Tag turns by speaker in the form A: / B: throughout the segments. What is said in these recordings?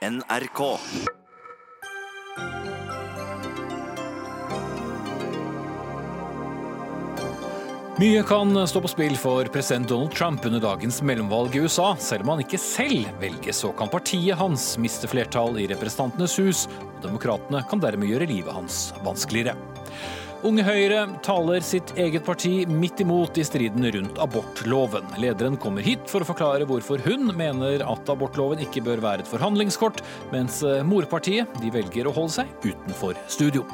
A: NRK.
B: Mye kan stå på spill for president Donald Trump under dagens mellomvalg i USA. Selv om han ikke selv velges, så kan partiet hans miste flertall i Representantenes hus, og demokratene kan dermed gjøre livet hans vanskeligere. Unge Høyre taler sitt eget parti midt imot i striden rundt abortloven. Lederen kommer hit for å forklare hvorfor hun mener at abortloven ikke bør være et forhandlingskort, mens morpartiet de velger å holde seg utenfor studio.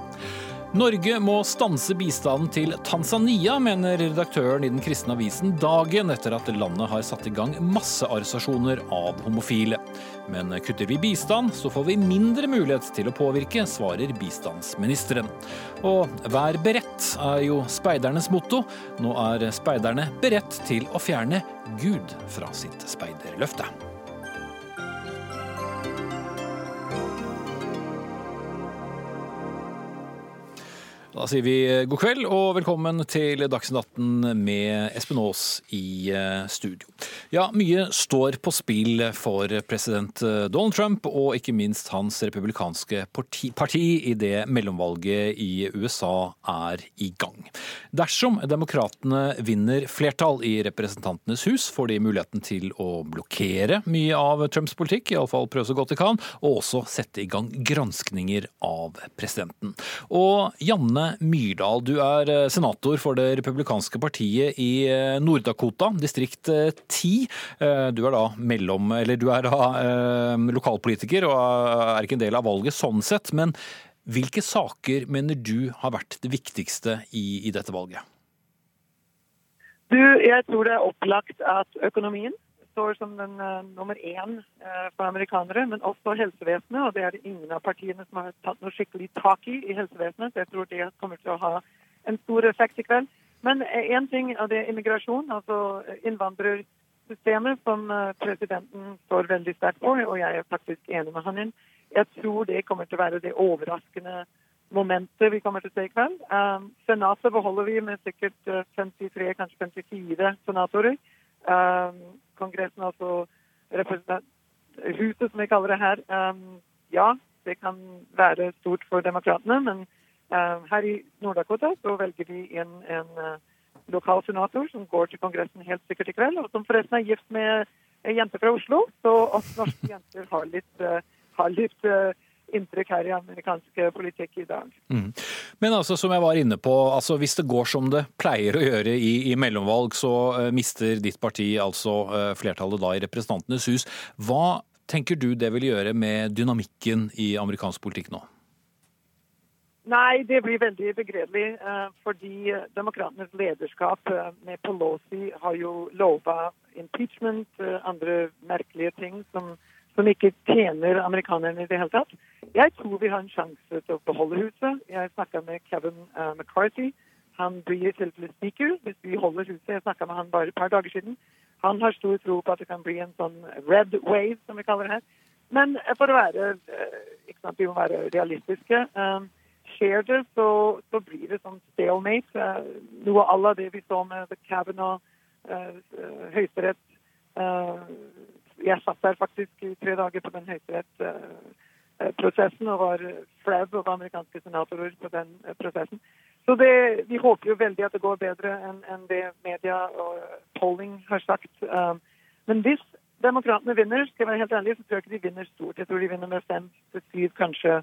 B: Norge må stanse bistanden til Tanzania, mener redaktøren i den kristne avisen Dagen, etter at landet har satt i gang massearrestasjoner av homofile. Men kutter vi bistand, så får vi mindre mulighet til å påvirke, svarer bistandsministeren. Og vær beredt er jo speidernes motto. Nå er speiderne beredt til å fjerne Gud fra sitt speiderløfte. Da sier vi god kveld og velkommen til Dagsnytt 18 med Espen Aas i eh, studio. Ja, mye står på spill for president eh, Donald Trump og ikke minst hans republikanske parti, parti det mellomvalget i USA er i gang. Dersom demokratene vinner flertall i Representantenes hus, får de muligheten til å blokkere mye av Trumps politikk, iallfall prøve så godt de kan, og også sette i gang granskninger av presidenten. Og Janne Myrdal, du er eh, senator for det republikanske partiet i eh, Nord-Dakota, distrikt 10. Eh, du er da mellom, du er da lokalpolitiker og er ikke en del av valget sånn sett. Men hvilke saker mener du har vært det viktigste i, i dette valget?
C: Du, jeg tror det er opplagt at økonomien står som den uh, nummer én uh, for amerikanere, men også helsevesenet. Og det er det ingen av partiene som har tatt noe skikkelig tak i i helsevesenet. Så jeg tror det kommer til å ha en stor effekt i kveld. Men én uh, ting av det er immigrasjon, altså innvandrersystemet, som presidenten står veldig sterkt på, og jeg er faktisk enig med han inn. Jeg tror det kommer til å være det overraskende momentet vi kommer til å se i kveld. Um, senatet beholder vi med sikkert 53, kanskje 54 senatorer. Um, Kongressen, altså Huset, som vi kaller det her. Um, ja, det kan være stort for demokratene, men um, her i Nord-Dakota så velger vi en, en uh, lokal senator som går til Kongressen helt sikkert i kveld, og som forresten er gift med ei jente fra Oslo. Så oss norske jenter har litt, uh, har litt uh, inntrykk her i amerikansk politikk i dag. Mm.
B: Men altså, som jeg var inne på, altså, hvis det går som det pleier å gjøre i, i mellomvalg, så uh, mister ditt parti altså uh, flertallet da i Representantenes hus. Hva tenker du det vil gjøre med dynamikken i amerikansk politikk nå?
C: Nei, det blir veldig begredelig. Uh, fordi demokratenes lederskap med Pelosi har jo lova impeachment, andre merkelige ting som som ikke tjener amerikanerne i det hele tatt. Jeg tror vi har en sjanse til å beholde huset. Jeg snakka med Kevin uh, McCarthy. Han blir selvfølgelig speaker hvis vi holder huset. Jeg snakka med han bare et par dager siden. Han har stor tro på at det kan bli en sånn red wave, som vi kaller det her. Men for å være uh, ikke sant, Vi må være realistiske. Um, skjer det, så, så, blir det sånn stalemate. Uh, noe à la det vi så med The Kavanaugh, Høyesterett jeg satt der faktisk i tre dager på den høyesterettsprosessen og var flau over amerikanske senatorer på den eh, prosessen. Så det, vi håper jo veldig at det går bedre enn en det media og polling har sagt. Um, men hvis demokratene vinner, skal jeg være helt ærlig, så tror jeg ikke de vinner stort. Jeg tror de vinner med fem til syv kanskje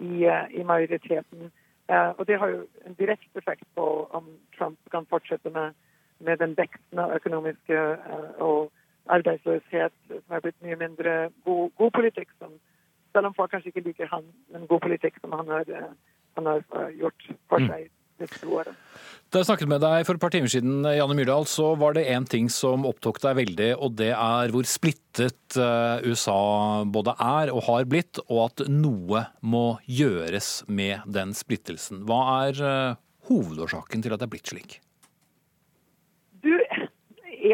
C: i, uh, i majoriteten. Uh, og det har jo en direkte effekt på om Trump kan fortsette med, med den veksten av økonomiske og arbeidsløshet, som er blitt mye mindre god, god politikk. Som, selv om folk kanskje ikke liker han, men god politikk som han har, eh, han har eh, gjort for mm. seg. Mm.
B: Da jeg snakket med deg for et par timer siden, Janne Myrdal, så var det én ting som opptok deg veldig, og det er hvor splittet eh, USA både er og har blitt, og at noe må gjøres med den splittelsen. Hva er hovedårsaken til at det er blitt slik?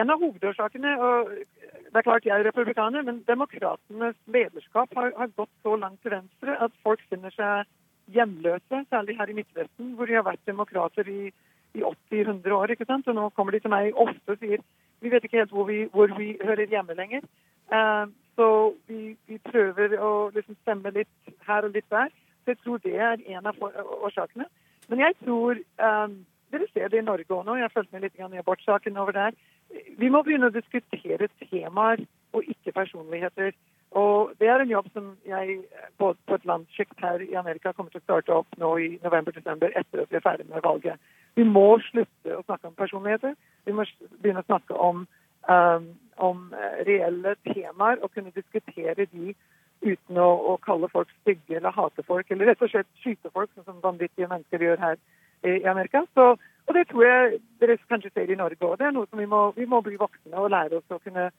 C: En av hovedårsakene og det er klart jeg er republikaner, men demokratenes lederskap har, har, gått så langt til venstre at folk finner seg hjemløse, særlig her i Midtvesten, hvor de har vært demokrater i, i 80-100 år. ikke sant? Og nå kommer de til meg ofte og sier vi vet ikke helt hvor vi, hvor vi hører hjemme lenger. Uh, Så vi, vi prøver å liksom stemme litt her og litt der. Så jeg tror det er en av årsakene. Men jeg tror um, Dere ser det i Norge òg nå. Jeg har fulgt med litt i abortsaken over der. Vi må begynne å diskutere temaer og ikke personligheter. Og Det er en jobb som jeg på, på et landsjikt her i Amerika kommer til å starte opp nå i november-desember etter at vi er ferdig med valget. Vi må slutte å snakke om personligheter. Vi må begynne å snakke om, um, om reelle temaer og kunne diskutere de uten å, å, kalle folk stygge eller hate folk, eller rett og slett skyte folk, sånn som vanvittige mennesker gjør her i, Amerika. Så, og det tror jeg dere kanskje ser i Norge òg. Det er noe som vi må, vi må bli voksne og lære oss å kunne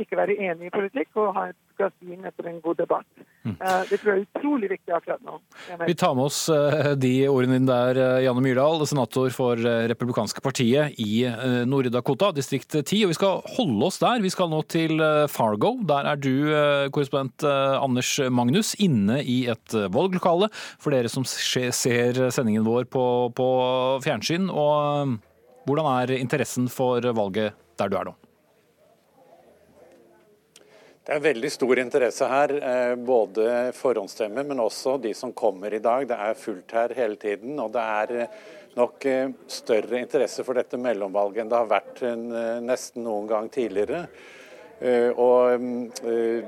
C: ikke være enig i politikk og ha et glass vin etter en god debatt. Mm. Uh, det tror jeg er utrolig viktig akkurat nå.
B: Vi tar med oss uh, de ordene dine der, Janne Myrdal, senator for Republikanske partiet i Nord-Dakota, distrikt 10. Og vi skal holde oss der. Vi skal nå til Fargo. Der er du, korrespondent Anders Magnus, inne i et valglokale. For dere som ser sendingen vår på, på fjernsyn. Og hvordan er interessen for valget der du er nå?
A: Det er veldig stor interesse her, eh, både forhåndsstemmer, men også de som kommer i dag. Det er fullt her hele tiden. Og det er eh, nok eh, større interesse for dette mellomvalget enn det har vært nesten noen gang tidligere. Og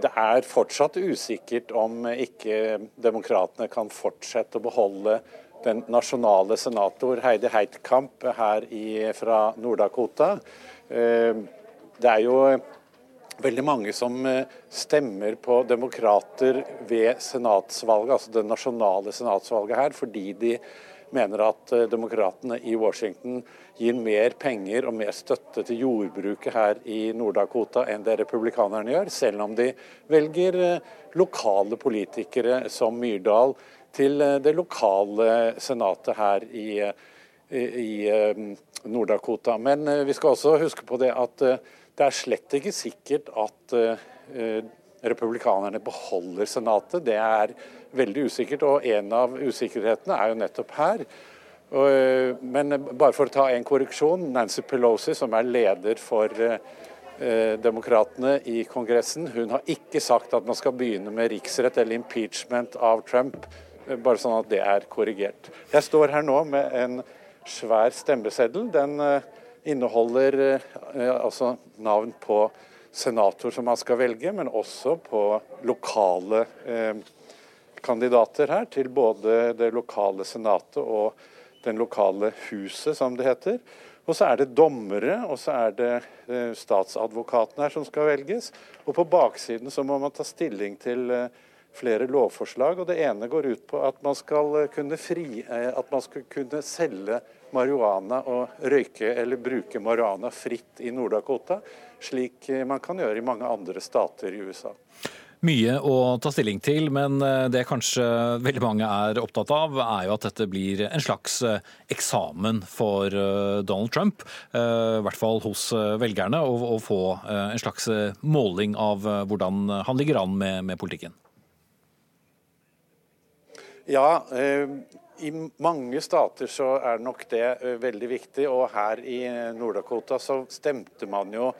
A: det er fortsatt usikkert om ikke demokratene kan fortsette å beholde den nasjonale senator Heidi Heitkamp her i, fra Nord-Dakota. Det er jo veldig mange som eh, stemmer på demokrater ved senatsvalget, altså det nasjonale senatsvalget her, fordi de mener at eh, demokratene i Washington gir mer penger og mer støtte til jordbruket her i Nord-Dakota enn det republikanerne gjør, selv om de velger eh, lokale politikere som Myrdal til det lokale senatet her i, i Nord-Dakota. Men vi skal også huske på det at det er slett ikke sikkert at uh, republikanerne beholder Senatet. Det er veldig usikkert, og en av usikkerhetene er jo nettopp her. Uh, men bare for å ta en korreksjon. Nancy Pelosi, som er leder for uh, demokratene i Kongressen, hun har ikke sagt at man skal begynne med riksrett eller impeachment av Trump. Bare sånn at det er korrigert. Jeg står her nå med en svær stemmeseddel. Den inneholder eh, altså navn på senator som man skal velge, men også på lokale eh, kandidater her, til både det lokale senatet og den lokale huset, som det heter. Og så er det dommere, og så er det eh, statsadvokaten her som skal velges. Og på baksiden så må man ta stilling til eh, flere lovforslag. og Det ene går ut på at man skal kunne, fri, eh, at man skal kunne selge marihuana og røyke eller bruke marihuana fritt i Nord-Dakota, slik man kan gjøre i mange andre stater i USA.
B: Mye å ta stilling til, men eh, det kanskje veldig mange er opptatt av, er jo at dette blir en slags eh, eksamen for eh, Donald Trump. I hvert fall hos velgerne, å få en slags måling av hvordan han ligger an med, med politikken.
A: Ja, i mange stater så er nok det veldig viktig. Og her i Nord-Dakota så stemte man jo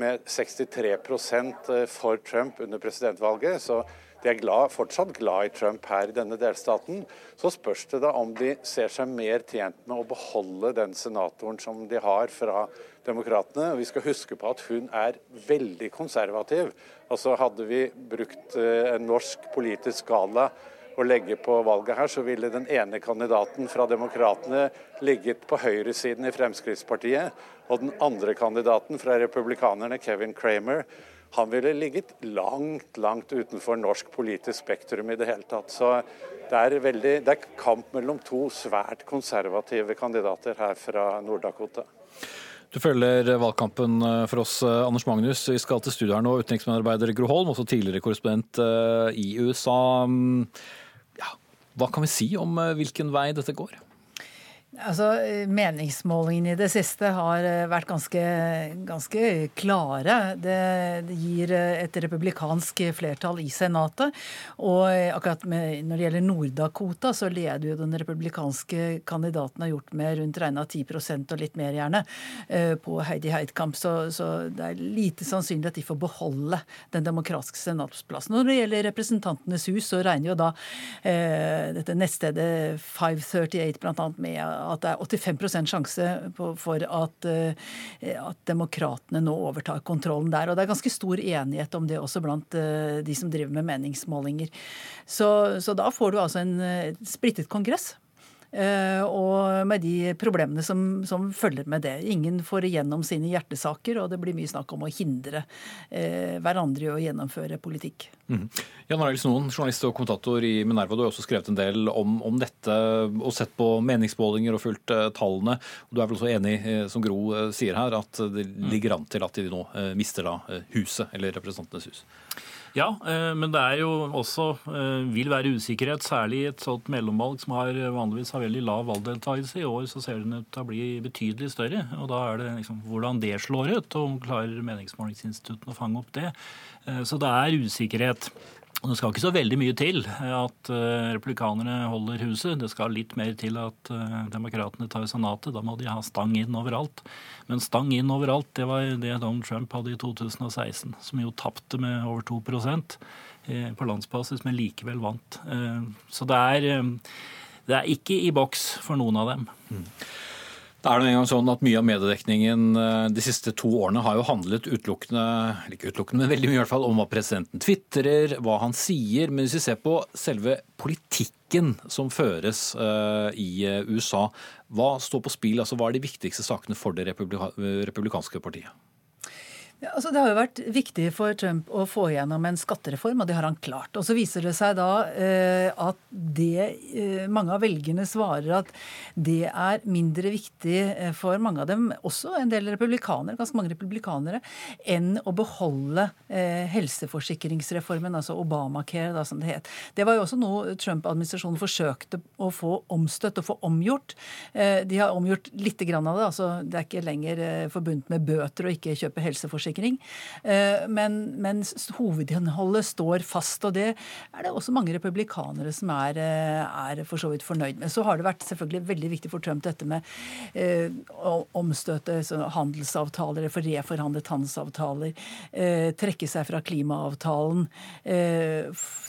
A: med 63 eh, for Trump under presidentvalget. Så de er glad, fortsatt glad i Trump her i denne delstaten. Så spørs det da om de ser seg mer tjent med å beholde den senatoren som de har fra demokratene. Vi skal huske på at hun er veldig konservativ. Altså Hadde vi brukt en norsk politisk skala å legge på valget her, så ville den ene kandidaten fra Demokratene ligget på høyresiden i Fremskrittspartiet. Og den andre kandidaten fra republikanerne, Kevin Kramer, han ville ligget langt, langt utenfor norsk politisk spektrum i det hele tatt. Så det er, veldig, det er kamp mellom to svært konservative kandidater her fra Nord-Dakota.
B: Du følger valgkampen eh, for oss, eh, Anders Magnus. Vi skal til studio her nå. Utenriksmedarbeider Gro Holm, også tidligere korrespondent eh, i USA. Ja, hva kan vi si om hvilken vei dette går?
D: Altså, Meningsmålingene i det siste har eh, vært ganske, ganske klare. Det, gir eh, et republikansk flertall i Senatet. Og akkurat med, når det gjelder Nord-Dakota, så leder jo den republikanske kandidaten har gjort med rundt regna 10% og litt mer, gjerne, eh, på Heidi Heitkamp. Så, så, det er lite sannsynlig at de får beholde den demokratiske senatsplassen. Når det gjelder Representantenes hus, så regner jo da eh, dette nettstedet 538 bl.a. med at det er 85% sjanse for at, eh, at demokratene nå overtar kontrollen der. Og det er ganske stor enighet om det også blant eh, de som driver med meningsmålinger. Så, så da får du altså en eh, splittet kongress. Eh, og med de problemene som, som, følger med det. Ingen får igjennom sine hjertesaker, og det blir mye snakk om å hindre eh, hverandre i å gjennomføre politikk.
B: Mm. Jan Arild Snoen, journalist og kommentator i Minerva, du har også skrevet en del om, om dette og sett på meningsmålinger og fulgt eh, tallene. Du er vel også enig, eh, som Gro uh, sier her, at det ligger an til at de nå mister da huset, eller Representantenes hus?
E: Ja, eh, men det er jo også eh, vil være usikkerhet, særlig i et sånt mellomvalg som har, vanligvis har veldig lav valgdeltakelse. I år så ser den ut til å bli betydelig større. og Da er det liksom hvordan det slår ut, og klarer meningsmålingsinstituttene å fange opp det. Eh, så det er usikkerhet. Det skal ikke så veldig mye til at uh, republikanerne holder huset. Det skal litt mer til at uh, demokratene tar senatet. Da må de ha stang inn overalt. Men stang inn overalt, det var det Donald Trump hadde i 2016, som jo tapte med over 2 uh, på landsbasis, men likevel vant. Så det er, det er ikke i boks for noen av dem. Mm.
B: Det er det en gang sånn at Mye av mediedekningen eh, de siste to årene har jo handlet utelukkende ikke utelukkende, men veldig mye i hvert fall om hva presidenten tvitrer, hva han sier. Men hvis vi ser på selve politikken som føres uh, i eh, USA, hva står på spill? Altså, hva er de viktigste sakene for det republikanske partiet?
D: Ja, altså det har jo vært viktig for Trump å få igjennom en skattereform, og det har han klart. Og Så viser det seg da eh, at det eh, mange av velgerne svarer at det er mindre viktig eh, for mange av dem, også en del republikanere, ganske mange republikanere, enn å beholde eh, helseforsikringsreformen, altså Obamacare, da, som det het. Det var jo også noe Trump-administrasjonen forsøkte å få omstøtt og få omgjort. Eh, de har omgjort litt grann av det. altså Det er ikke lenger eh, forbundet med bøter å ikke kjøpe helseforsikring kvalitetssikring. Eh, men, men hovedinnholdet står fast, og det er det også mange republikanere som er, eh, er for så vidt fornøyd med. Så har det vært selvfølgelig veldig viktig for Trump dette med eh, omstøte handelsavtaler, for reforhandlet handelsavtaler, trekke seg fra klimaavtalen,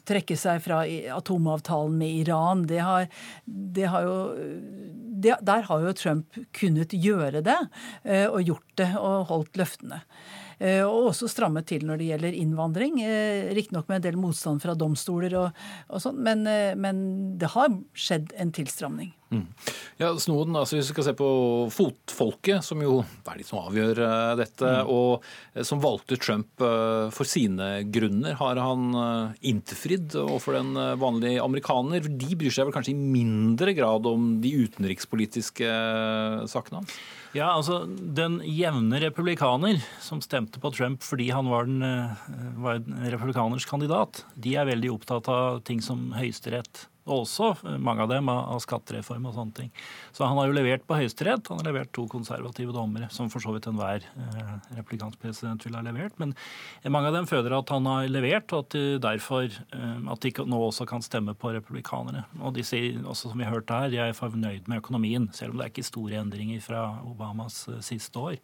D: trekke seg fra atomavtalen med Iran. Det har, det har jo det, Der har jo Trump kunnet gjøre det, og gjort det, og holdt løftene. Eh, og også strammet til når det gjelder innvandring. Eh, riktignok med en del motstand fra domstoler og, og sånn, men, eh, men, det har skjedd en tilstramning. Mm.
B: Ja, Snoden, altså Hvis vi skal se på fotfolket, som jo er de som avgjør dette, mm. og som valgte Trump for sine grunner, har han innfridd overfor den vanlige amerikaner? De bryr seg vel kanskje i mindre grad om de utenrikspolitiske sakene hans?
E: Ja, altså Den jevne republikaner som stemte på Trump fordi han var, den, eh, var en republikaners kandidat, de er veldig opptatt av ting som Høyesterett og også mange av dem av, skattereform og sånne ting. Så han har jo levert på Høyesterett. Han har levert to konservative dommere, som for så vidt enhver eh, president ville ha levert. Men mange av dem føler at han har levert, og at de derfor eh, at de nå også kan stemme på republikanerne. Og de sier også, som vi har hørt her, de er fornøyd med økonomien, selv om det er ikke store endringer fra Obamas eh, siste år.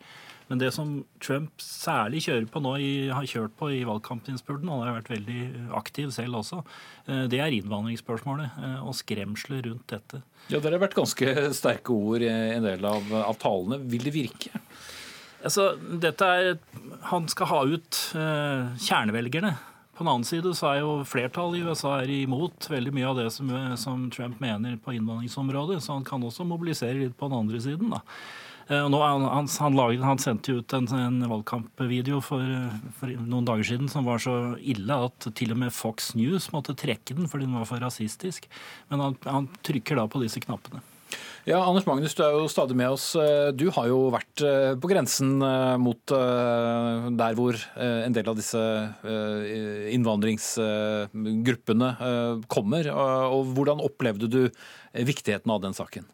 E: Men det som Trump særlig kjører på nå, har kjørt på i valgkampinnspurten, han har vært veldig aktiv selv også, eh, det er innvandringsspørsmålet eh, og skremsler rundt dette.
B: Ja, Det har vært ganske sterke ord i en del av, av talene. Vil det virke?
E: Altså, dette er, Han skal ha ut eh, kjernevelgerne. På den annen side så er jo flertallet i USA er imot veldig mye av det som, som Trump mener på innvandringsområdet, så han kan også mobilisere litt på den andre siden. da. Eh, nå, han, han, laget, han, sendte ut en, en valgkampvideo for, for, noen dager siden som var så ille at til og med Fox News måtte trekke den fordi den var for rasistisk. Men han, han trykker da på disse knappene.
B: Ja, Anders Magnus, du er jo stadig med oss. Du har jo vært eh, på grensen eh, mot der hvor en del av disse innvandringsgruppene kommer. Og hvordan opplevde du viktigheten av den saken?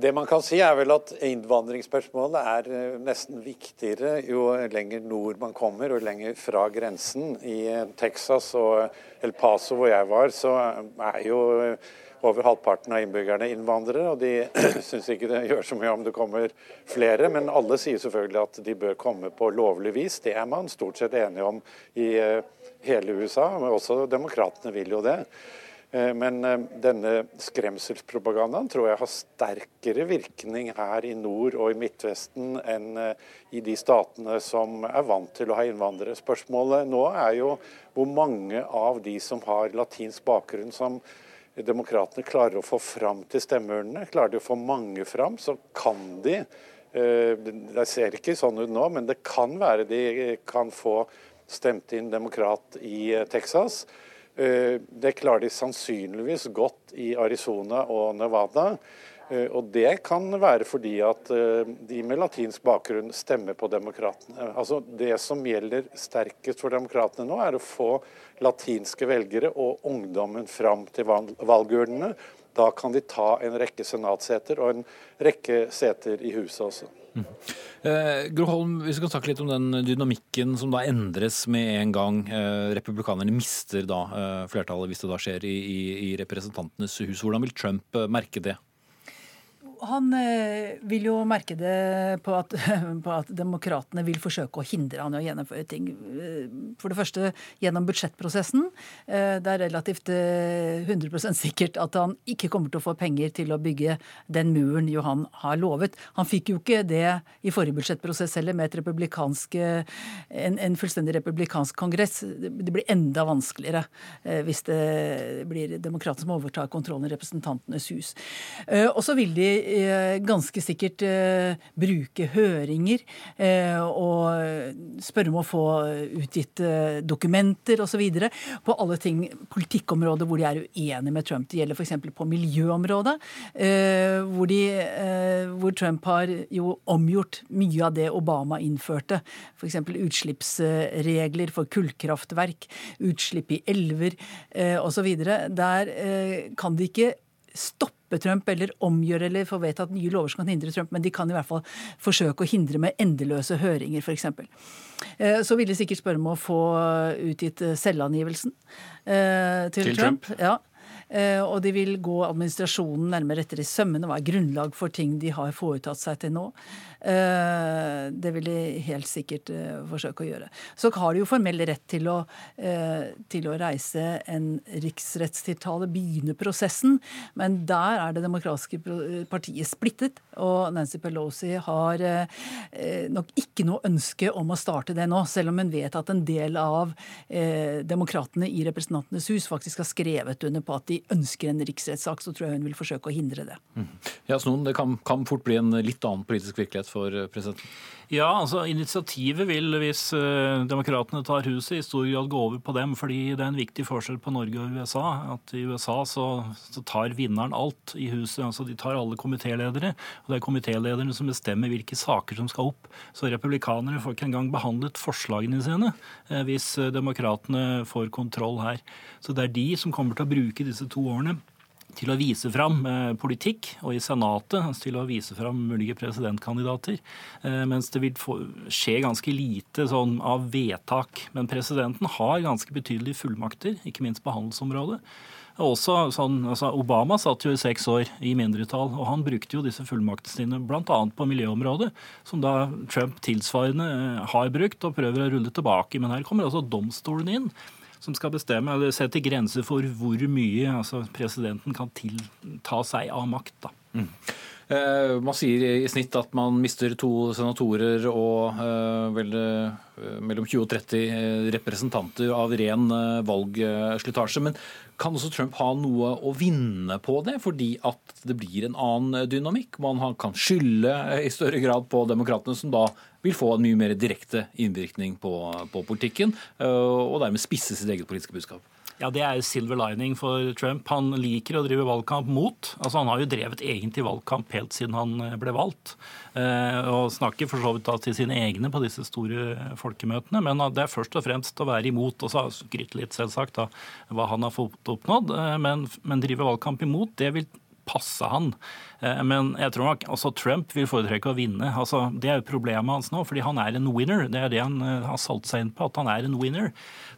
A: Det man kan si er vel at Innvandringsspørsmålet er eh, nesten viktigere jo lenger nord man kommer og lenger fra grensen. I eh, Texas og El Paso hvor jeg var, så er jo over halvparten av innbyggerne innvandrere. Og de syns ikke det gjør så mye om det kommer flere, men alle sier selvfølgelig at de bør komme på lovlig vis. Det er man stort sett enige om i eh, hele USA, men også demokratene vil jo det. Eh, men eh, denne skremselspropagandaen tror jeg har sterkere virkning her i nord og i Midtvesten enn eh, i de statene som er vant til å ha innvandrere. Spørsmålet nå er jo hvor mange av de som har latinsk bakgrunn som demokratene klarer å få fram til stemmeurnene. Klarer de å få mange fram, så kan de Det ser ikke sånn ut nå, men det kan være de kan få stemt inn demokrat i Texas. Eh, det klarer de sannsynligvis godt i Arizona og Nevada. Eh, og det kan være fordi at eh, de med latinsk bakgrunn stemmer på demokratene. Altså Det som gjelder sterkest for demokratene nå, er å få latinske velgere og ungdommen fram til valgurnene. Da kan de ta en rekke senatseter og en rekke seter i huset også. Mm.
B: Eh, Gro Holm, vi skal snakke litt om den dynamikken som da endres med en gang eh, republikanerne mister da eh, flertallet, hvis det da skjer i, i, i Representantenes hus. Hvordan vil Trump eh, merke det?
D: Han eh, vil jo merke det på at, på at demokratene vil forsøke å hindre han i å gjennomføre ting. Eh, for det første gjennom budsjettprosessen. Eh, det er relativt 100 sikkert at han ikke kommer til å få penger til å bygge den muren Johan har lovet. Han fikk jo ikke det i forrige budsjettprosess heller, med et en, en fullstendig republikansk kongress. Det blir enda vanskeligere hvis det blir demokratene som overtar kontrollen i Representantenes hus. Og så vil de ganske sikkert eh, bruke høringer eh, og spørre om å få utgitt dokumenter osv. på alle ting, politikkområder hvor de er uenige med Trump. Det gjelder f.eks. på miljøområdet, hvor, de, hvor Trump har jo omgjort mye av det Obama innførte. F.eks. utslippsregler for kullkraftverk, utslipp i elver osv. Der kan de ikke stoppe Trump eller omgjøre eller få vedtatt nye lover som kan hindre Trump, men de kan i hvert fall forsøke å hindre med endeløse høringer, f.eks. Eh, så vil de sikkert spørre om å få utgitt selvangivelsen eh, til, til Trump. Trump. Ja. Eh, og de vil gå administrasjonen nærmere etter i sømmene. Hva er grunnlag for ting de har foretatt seg til nå? Eh, det vil de helt sikkert eh, forsøke å gjøre. Så har de jo formell rett til å, eh, til å reise en riksrettstiltale, begynne prosessen, men der er det demokratiske partiet splittet. Og Nancy Pelosi har nok ikke noe ønske om å starte det nå, selv om hun vet at en del av demokratene i Representantenes hus faktisk har skrevet under på at de ønsker en riksrettssak, så tror jeg hun vil forsøke å hindre det.
B: Mm. Ja, Snoen, Det kan, kan fort bli en litt annen politisk virkelighet for eh, presidenten?
E: Ja, altså Initiativet vil, hvis uh, demokratene tar huset, i stor grad gå over på dem. fordi det er en viktig forskjell på Norge og USA. at I USA så, så tar vinneren alt i huset. altså De tar alle komitéledere. Og det er komitélederne som bestemmer hvilke saker som skal opp. Så republikanere får ikke engang behandlet forslagene sine uh, hvis demokratene får kontroll her. Så det er de som kommer til å bruke disse to årene til å vise fram eh, politikk, og i Senatet altså til å vise fram mulige presidentkandidater. Eh, mens det vil skje ganske lite sånn av vedtak. Men presidenten har ganske betydelige fullmakter, ikke minst på handelsområdet. Også sånn, altså Obama satt jo i seks år i mindretall, og han brukte jo disse fullmaktene sine bl.a. på miljøområdet, som da Trump tilsvarende eh, har brukt og prøver å rulle tilbake. Men her kommer altså domstolen inn som skal bestemme eller sette grenser for hvor mye altså, presidenten kan ta seg av makt. da. Mm.
B: Eh, man sier i snitt at man mister to senatorer og eh, vel, eh, mellom 20 og 30 eh, representanter av ren valgslitasje. Men kan også Trump ha noe å vinne på det, fordi at det blir en annen dynamikk? Man kan skylde i større grad på demokratene, som da vil få en mye mer direkte innvirkning på, på politikken, og dermed spisse sitt eget politiske budskap.
E: Ja, Det er silver lining for Trump. Han liker å drive valgkamp mot. Altså, Han har jo drevet egentlig valgkamp helt siden han eh, ble valgt. Eh, og snakker for så vidt da til sine egne på disse store folkemøtene. Men det er først og fremst å være imot, og så skryte litt selvsagt da, hva han har fått oppnådd. Men, men drive valgkamp imot, det vil passe han. Eh, men jeg tror nok også Trump vil foretrekke å vinne. Altså, det er jo problemet hans nå, fordi han er en winner. Det er det han eh, har solgt seg inn på, at han er en winner.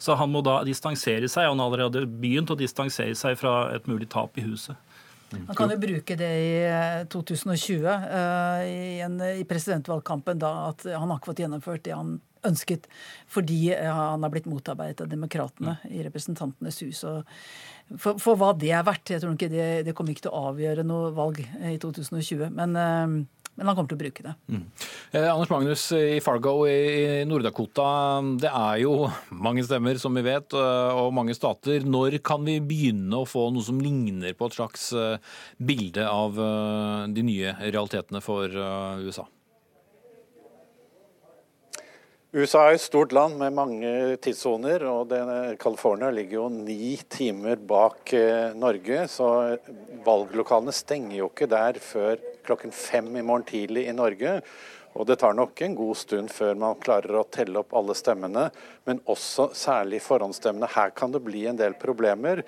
E: Så han må da distansere seg, og han har allerede begynt å distansere seg fra et mulig tap i huset.
D: Han kan jo bruke det i 2020, uh, i, en, i, presidentvalgkampen, da at han har ikke fått gjennomført det han ønsket, fordi han har blitt motarbeidet av demokratene i Representantenes hus. For, for, hva det er verdt. Jeg tror ikke det, det, kommer ikke til å avgjøre noe valg i 2020. Men, men han kommer til å bruke det. Mm.
B: Eh, Anders Magnus i Fargo i Nord-Dakota. Det er jo mange stemmer, som vi vet, og mange stater. Når kan vi begynne å få noe som ligner på et slags bilde av de nye realitetene for USA?
A: USA er et stort land med mange tidssoner, og California ligger jo ni timer bak eh, Norge. Så valglokalene stenger jo ikke der før klokken fem i morgen tidlig i Norge. Og det tar nok en god stund før man klarer å telle opp alle stemmene, men også særlig forhåndsstemmene. Her kan det bli en del problemer.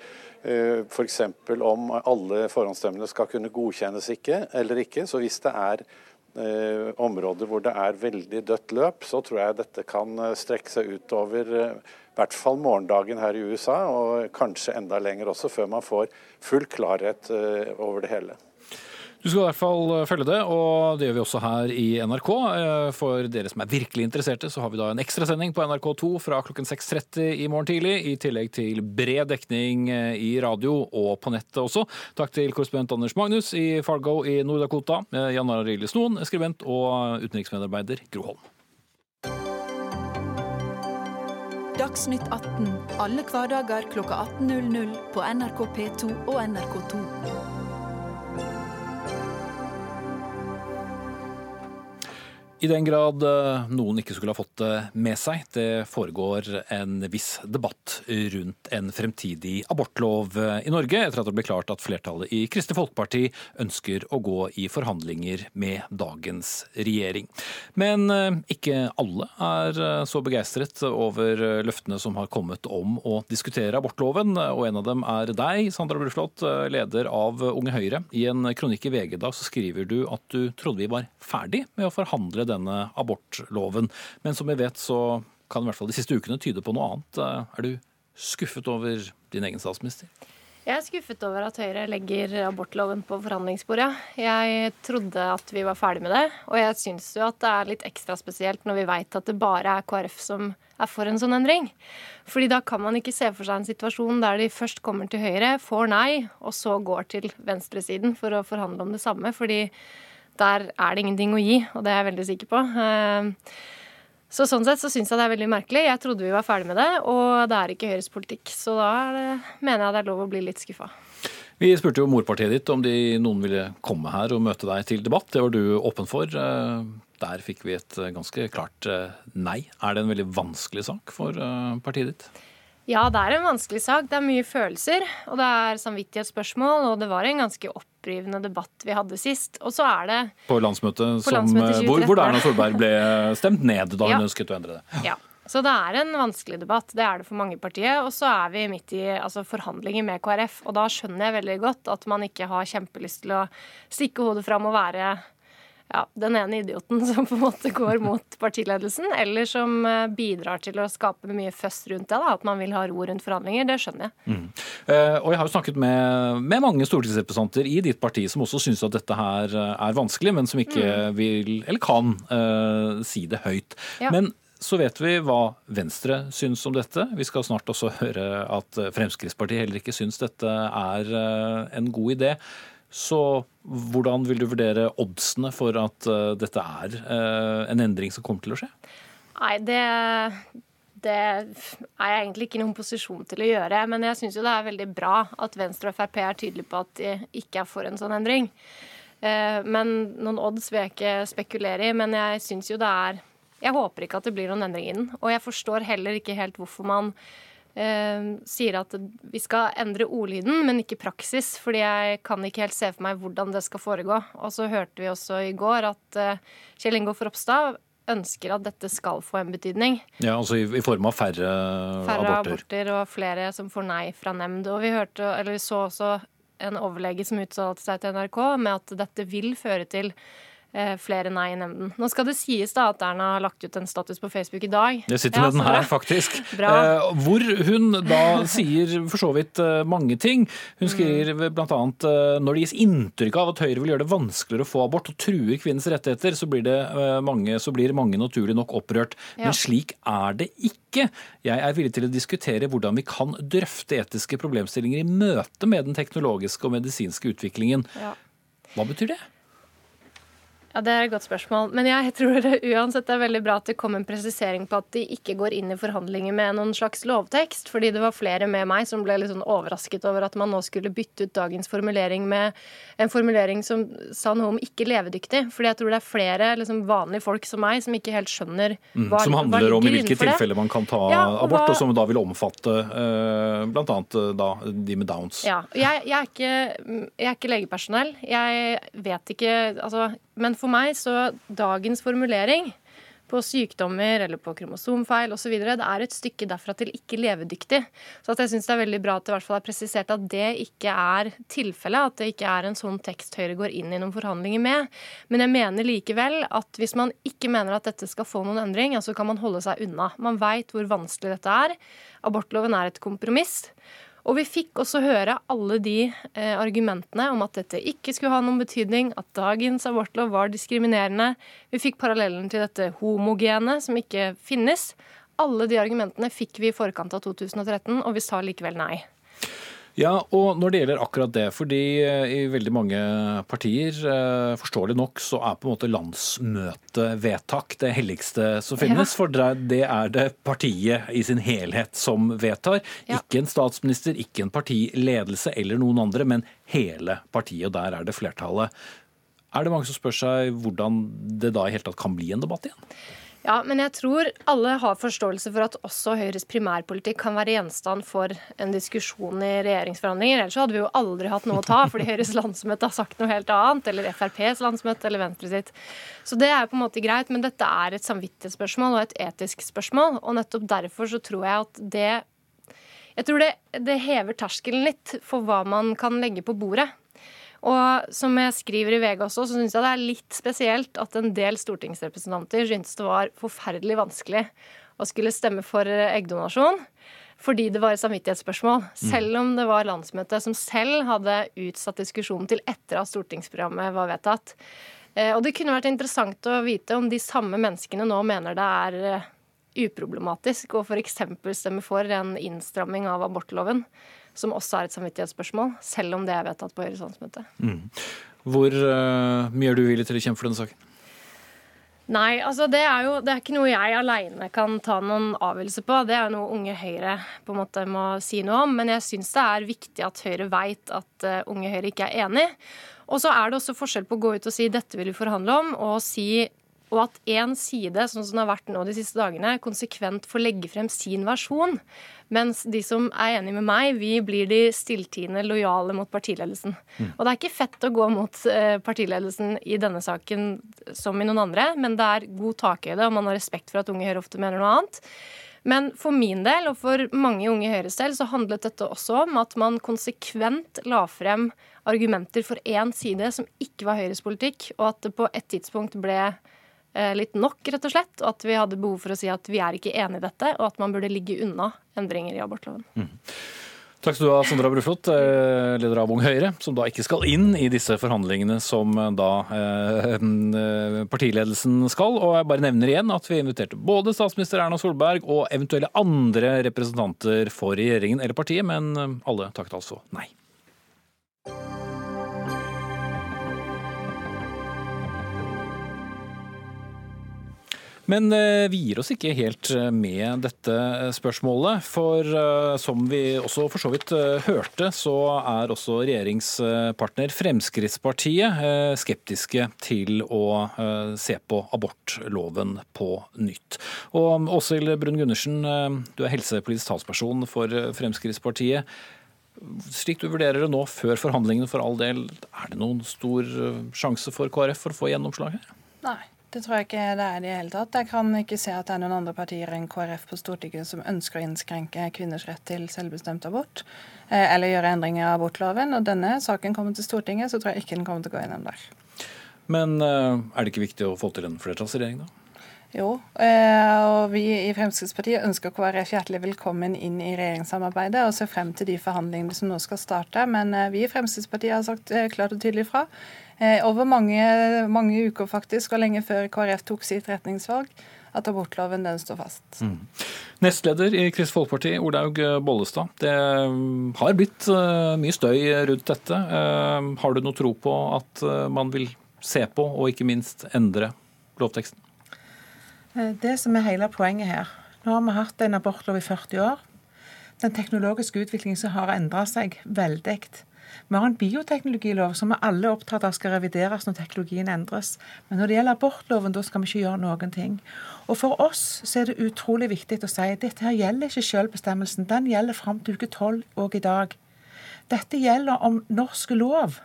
A: Eh, F.eks. om alle forhåndsstemmene skal kunne godkjennes ikke, eller ikke. Så hvis det er områder hvor det er veldig dødt løp, så tror jeg dette kan eh, strekke seg utover eh, i hvert fall morgendagen her i USA, og kanskje enda lenger også, før man får full klarhet eh, over det hele.
B: Du skal i hvert fall eh, følge det, og det gjør vi også her i NRK. Eh, for dere som er virkelig interesserte, så har vi da en ekstrasending på NRK2 fra klokken 6.30 i morgen tidlig, i tillegg til bred dekning eh, i radio og på nettet også. Takk til korrespondent Anders Magnus i Fargo i Nord-Dakota, Jan Arild Snoen, skribent, og utenriksmedarbeider Gro Holm.
F: Dagsnytt 18 alle hverdager klokka 18.00 på NRK P2 og NRK2.
B: I den grad eh, noen ikke skulle ha fått det med seg, det foregår en viss debatt rundt en fremtidig abortlov eh, i Norge, etter at det ble klart at flertallet i Kristelig Folkeparti ønsker å gå i forhandlinger med dagens regjering. Men eh, ikke alle er så begeistret over løftene som har kommet om å diskutere abortloven, og en av dem er deg, Sandra Bruflot, leder av Unge Høyre. I en kronikk i VG i dag så skriver du at du trodde vi var ferdig med å forhandle denne abortloven. Men som vi vet, så kan i hvert fall de siste ukene tyde på noe annet. Er du skuffet over din egen statsminister?
G: Jeg er skuffet over at Høyre legger abortloven på forhandlingsbordet. Jeg trodde at vi var ferdig med det, og jeg syns jo at det er litt ekstra spesielt når vi veit at det bare er KrF som er for en sånn endring. Fordi da kan man ikke se for seg en situasjon der de først kommer til Høyre, får nei, og så går til venstresiden for å forhandle om det samme. fordi der er det ingenting å gi, og det er jeg veldig sikker på. Eh, så sånn sett så syns jeg det er veldig merkelig. Jeg trodde vi var ferdig med det, og det er ikke Høyres politikk. Så da det, mener jeg det er lov å bli litt skuffa.
B: Vi spurte jo morpartiet ditt om de, noen ville komme her og møte deg til debatt. Det var du åpen for. Eh, der fikk vi et ganske klart eh, nei. Er det en veldig vanskelig sak for partiet ditt?
G: Ja, det er en vanskelig sak. Det er mye følelser, og det er samvittighetsspørsmål. Og det var en ganske opprivende debatt vi hadde sist. Og så er det
B: På landsmøtet, på som, landsmøtet hvor, hvor Erna Solberg ble stemt ned da hun ja. ønsket å endre det.
G: Ja. Så det er en vanskelig debatt. Det er det for mange partier. Og så er vi midt i altså, forhandlinger med KrF, og da skjønner jeg veldig godt at man ikke har kjempelyst til å stikke hodet fram og være ja, den ene idioten som på en måte går mot partiledelsen, eller som eh, bidrar til å skape mye føss rundt det. Da, at man vil ha ro rundt forhandlinger. Det skjønner jeg. Mm.
B: Uh, og jeg har jo snakket med, med mange stortingsrepresentanter i ditt parti som også syns at dette her eh, er vanskelig, men som ikke mm. vil, eller kan, uh, si det høyt. Ja. Men så vet vi hva Venstre syns om dette. Vi skal snart også høre at Fremskrittspartiet heller ikke syns dette er en god idé. Så hvordan vil du vurdere oddsene for at uh, dette er uh, en endring som kommer til å skje?
G: Nei, det, det er jeg egentlig ikke i noen posisjon til å gjøre. Men jeg syns jo det er veldig bra at Venstre og Frp er tydelige på at de ikke er for en sånn endring. Uh, men noen odds vil jeg ikke spekulere i. Men jeg syns jo det er Jeg håper ikke at det blir noen endring i den. Og jeg forstår heller ikke helt hvorfor man eh, sier at vi skal endre ordlyden, men ikke praksis. Fordi jeg kan ikke helt se for meg hvordan det skal foregå. Og så hørte vi også i går at eh, Kjell Ingolf Ropstad ønsker at dette skal få en betydning.
B: Ja, altså i, i form av færre,
G: færre
B: aborter.
G: aborter. og flere som får nei fra nemnd. Og vi, hørte, eller vi så også en overlege som uttalte seg til NRK med at dette vil føre til flere nei i nemnden. Nå skal det sies da at Erna har lagt ut en status på Facebook i dag.
B: Jeg sitter med ja, den her, faktisk. Bra. hvor hun da sier for så vidt eh, mange ting. Hun skriver mm. bl.a.: eh, når det gis inntrykk av at Høyre vil gjøre det vanskeligere å få abort og truer kvinnens rettigheter, så blir, det, mange, så blir mange naturlig nok opprørt. Men slik er det ikke. Jeg er villig til å diskutere hvordan vi kan drøfte etiske problemstillinger i møte med den teknologiske og medisinske utviklingen. Ja. Hva betyr det?
G: Ja, Det er et godt spørsmål. Men jeg tror det uansett det er veldig bra at det kom en presisering på at de ikke går inn i forhandlinger med noen slags lovtekst. Fordi det var flere med meg som ble litt sånn overrasket over at man nå skulle bytte ut dagens formulering med en formulering som sa noe om ikke levedyktig. Fordi jeg tror det er flere liksom, vanlige folk som meg som ikke helt skjønner
B: mm, hva, Som handler om i hvilke tilfeller man kan ta ja, og abort, hva... og som da vil omfatte uh, bl.a. da de med downs.
G: Ja. Jeg, jeg, er ikke, jeg er ikke legepersonell. Jeg vet ikke altså men for meg så dagens formulering på sykdommer eller på kromosomfeil osv. Det er et stykke derfra til ikke levedyktig. Så jeg syns det er veldig bra at det i hvert fall er presisert at det ikke er tilfellet. At det ikke er en sånn tekst Høyre går inn i noen forhandlinger med. Men jeg mener likevel at hvis man ikke mener at dette skal få noen endring, så kan man holde seg unna. Man veit hvor vanskelig dette er. Abortloven er et kompromiss. Og vi fikk også høre alle de eh, argumentene om at dette ikke skulle ha noen betydning, at dagens abortlov var diskriminerende. Vi fikk parallellen til dette homogene som ikke finnes. Alle de argumentene fikk vi i forkant av 2013, og vi sa likevel nei.
B: Ja, og når det gjelder akkurat det, fordi eh, i veldig mange partier, eh, forståelig nok, så er på en måte landsmøtevedtak det helligste som finnes. Ja. For det er det partiet i sin helhet som vedtar. Ja. Ikke en statsminister, ikke en partiledelse eller noen andre, men hele partiet. Og der er det flertallet. Er det mange som spør seg hvordan det da i hele tatt kan bli en debatt igjen?
G: Ja, men jeg tror alle har forståelse for at også Høyres primærpolitikk kan være gjenstand for en diskusjon i regjeringsforhandlinger. Ellers hadde vi jo aldri hatt noe å ta, fordi Høyres landsmøte har sagt noe helt annet. Eller FrPs landsmøte, eller Venstre sitt. Så det er på en måte greit, men dette er et samvittighetsspørsmål og et etisk spørsmål. Og nettopp derfor så tror jeg at det Jeg tror det, det hever terskelen litt for hva man kan legge på bordet. Og som jeg skriver i VG også, så syns jeg det er litt spesielt at en del stortingsrepresentanter syntes det var forferdelig vanskelig å skulle stemme for eggdonasjon. Fordi det var et samvittighetsspørsmål. Mm. Selv om det var landsmøtet som selv hadde utsatt diskusjonen til etter at stortingsprogrammet var vedtatt. Eh, og det kunne vært interessant å vite om de samme menneskene nå mener det er eh, uproblematisk å f.eks. stemme for en innstramming av abortloven som også er et samvittighetsspørsmål, selv om det er vedtatt på Høyres landsmøte. Mm.
B: Hvor uh, mye er du villig til å kjempe for denne saken?
G: Nei, altså det er jo det er ikke noe jeg aleine kan ta noen avgjørelse på. Det er jo noe Unge Høyre på en måte må si noe om. Men jeg syns det er viktig at Høyre veit at uh, Unge Høyre ikke er enig. Og så er det også forskjell på å gå ut og si dette vil vi forhandle om, og si og at én side, sånn som det har vært nå de siste dagene, konsekvent får legge frem sin versjon. Mens de som er enige med meg, vi blir de stilltiende lojale mot partiledelsen. Mm. Og det er ikke fett å gå mot eh, partiledelsen i denne saken som i noen andre, men det er god takhøyde, og man har respekt for at Unge Høyre ofte mener noe annet. Men for min del, og for mange unge Høyres del, så handlet dette også om at man konsekvent la frem argumenter for én side som ikke var Høyres politikk, og at det på et tidspunkt ble litt nok, rett og slett. Og at vi hadde behov for å si at vi er ikke enig i dette, og at man burde ligge unna endringer i abortloven. Mm.
B: Takk skal du ha, Sondra Bruflot, eh, leder av Ung Høyre, som da ikke skal inn i disse forhandlingene som eh, da eh, partiledelsen skal. Og jeg bare nevner igjen at vi inviterte både statsminister Erna Solberg og eventuelle andre representanter for regjeringen eller partiet, men alle takket altså nei. Men eh, vi gir oss ikke helt eh, med dette spørsmålet. For eh, som vi også for så vidt hørte, så er også regjeringspartner Fremskrittspartiet skeptiske til å se på abortloven på nytt. Og Åshild Brun-Gundersen, du er helsepolitisk talsperson for Fremskrittspartiet. Slik du vurderer det nå, før forhandlingene for all del, er det noen stor sjanse for KrF for å få gjennomslag her?
H: Nei. Det tror jeg ikke det er i det hele tatt. Jeg kan ikke se at det er noen andre partier enn KrF på Stortinget som ønsker å innskrenke kvinners rett til selvbestemt abort, eh, eller gjøre endringer i abortloven. Og denne saken kommer til Stortinget, så tror jeg ikke den kommer til å gå gjennom der.
B: Men eh, er det ikke viktig å få til en flertallsregjering, da?
H: Jo, eh, og vi i Fremskrittspartiet ønsker KrF hjertelig velkommen inn i regjeringssamarbeidet og ser frem til de forhandlingene som nå skal starte. Men vi i Fremskrittspartiet har sagt klart og tydelig fra over mange, mange, uker faktisk, og lenge før KrF tok sitt retningsvalg, at abortloven den står fast. Mm.
B: Nestleder i Kristelig Folkeparti, Olaug Bollestad. Det mm, har blitt uh, mye støy rundt dette. Har du noe tro på at man vil se på, og ikke minst endre lovteksten?
I: Det som er hele poenget her. Nå har vi hatt en abortlov i 40 år. Den teknologiske utviklingen som har endra seg veldig. Vi har en bioteknologilov som vi alle er opptatt av skal revideres når teknologien endres. Men når det gjelder abortloven, da skal vi ikke gjøre noen ting. Og For oss så er det utrolig viktig å si at dette her gjelder ikke selvbestemmelsen. Den gjelder fram til uke tolv og i dag. Dette gjelder om norsk lov.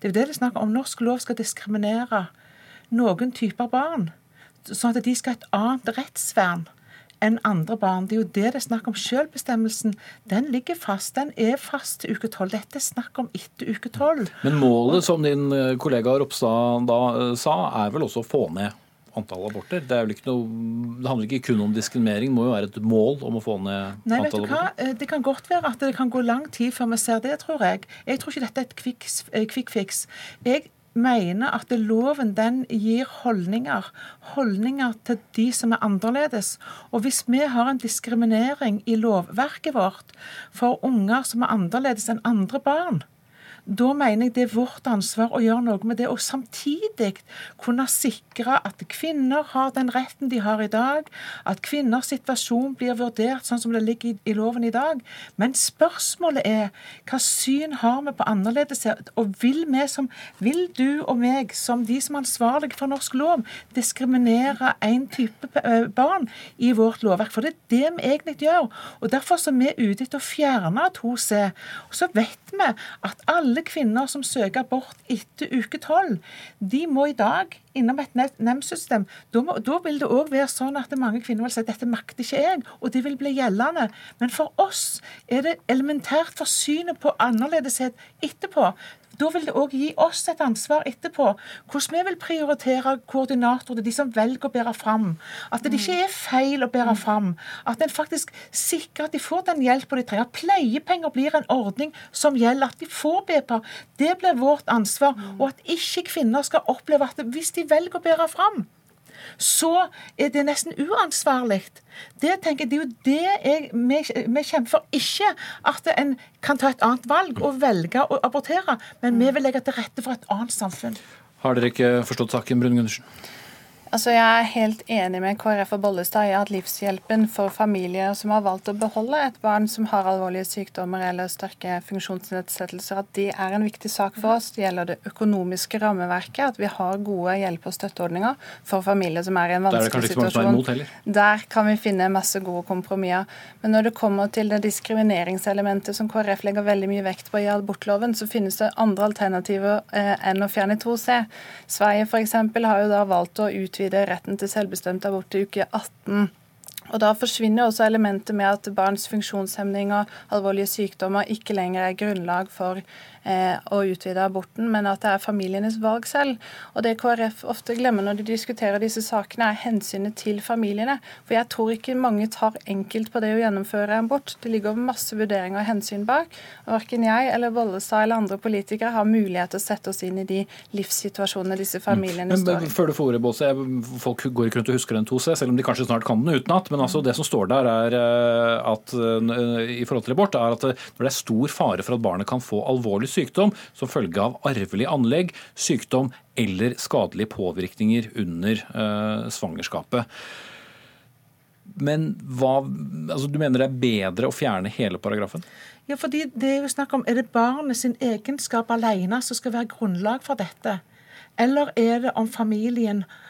I: Det er jo det det er snakk om. Norsk lov skal diskriminere noen typer barn, sånn at de skal ha et annet rettsvern enn andre barn. Det er jo det det er snakk om. Selvbestemmelsen den ligger fast. Den er fast til uke tolv. Dette er snakk om etter uke tolv.
B: Men målet, som din eh, kollega Ropstad da eh, sa, er vel også å få ned antall aborter? Det, noe, det, handler ikke kun om diskriminering, det må jo være et mål om å få ned Nei, antall aborter?
I: hva? det kan godt være at det kan gå lang tid før vi ser det, tror jeg. Jeg tror ikke dette er et quick fix. Jeg mener at loven den gir holdninger. Holdninger til de som er annerledes. Og hvis vi har en diskriminering i lovverket vårt for unger som er annerledes enn andre barn, da mener jeg det er vårt ansvar å gjøre noe med det, og samtidig kunne sikre at kvinner har den retten de har i dag, at kvinners situasjon blir vurdert sånn som det ligger i, loven i dag. Men spørsmålet er hva syn har vi på annerledeshet, og vil vi som Vil du og meg, som de som er ansvarlige for norsk lov, diskriminere en type eh, barn i vårt lovverk? For det er det vi egentlig gjør. Og Derfor er vi ute etter å fjerne 2C. Og så vet vi at alle alle kvinner som søker abort etter uke tolv, de må i dag innom et nemndsystem. Da, da, vil det òg være sånn at mange kvinner vil si at dette makter ikke jeg, og det vil bli gjeldende. Men for oss er det elementært for synet på annerledeshet etterpå. Da vil det òg gi oss et ansvar etterpå. Hvordan vi vil prioritere koordinatorer, de som velger å bære fram. At det ikke er feil å bære fram. At en faktisk sikrer at de får den hjelpen de trenger. Pleiepenger blir en ordning som gjelder. At de får BPA. Det blir vårt ansvar. Og at ikke kvinner skal oppleve at hvis de velger å bære fram, så er det nesten uansvarlig. Det tenker jeg, det er jo det jeg, vi, vi kjemper for. Ikke at en kan ta et annet valg og velge å abortere, men vi vil legge til rette for et annet samfunn.
B: Har dere ikke forstått saken, Brun Gundersen?
H: Altså, Jeg er helt enig med KrF og Bollestad i at livshjelpen for familier som har valgt å beholde et barn som har alvorlige sykdommer eller sterke funksjonsnedsettelser, at det er en viktig sak for oss. Det gjelder det økonomiske rammeverket, at vi har gode hjelpe- og støtteordninger for familier som er i en vanskelig situasjon. Der kan vi finne masse gode kompromisser. Men når det kommer til det diskrimineringselementet som KrF legger veldig mye vekt på i abortloven, så finnes det andre alternativer eh, enn å fjerne 2C. Sverige f.eks. har jo da valgt å utvide utvide retten til selvbestemt abort til uke 18. Og Da forsvinner også elementet med at barns funksjonshemning og alvorlige sykdommer, ikke lenger er grunnlag for eh, å utvide aborten, men at det er familienes valg selv. Og Det KrF ofte glemmer når de diskuterer disse sakene, er hensynet til familiene. For jeg tror ikke mange tar enkelt på det å gjennomføre abort. Det ligger masse vurderinger og hensyn bak. og Verken jeg eller Vollestad eller andre politikere har mulighet til å sette oss inn i de livssituasjonene disse mm. familiene mm. står
B: i. Før du får ordet, Båse, Folk går ikke rundt og husker den 2C, selv om de kanskje snart kan den utenat. Men altså, det som står der er eh, at eh, i forhold til abort, er at når det er stor fare for at barnet kan få alvorlig sykdom som følge av arvelig anlegg, sykdom eller skadelige påvirkninger under uh, svangerskapet. Men hva, altså du mener det er bedre å fjerne hele paragrafen?
I: Ja, fordi det Er jo snakk om, er det barnet sin egenskap alene som skal være grunnlag for dette? Eller er det om familien eh,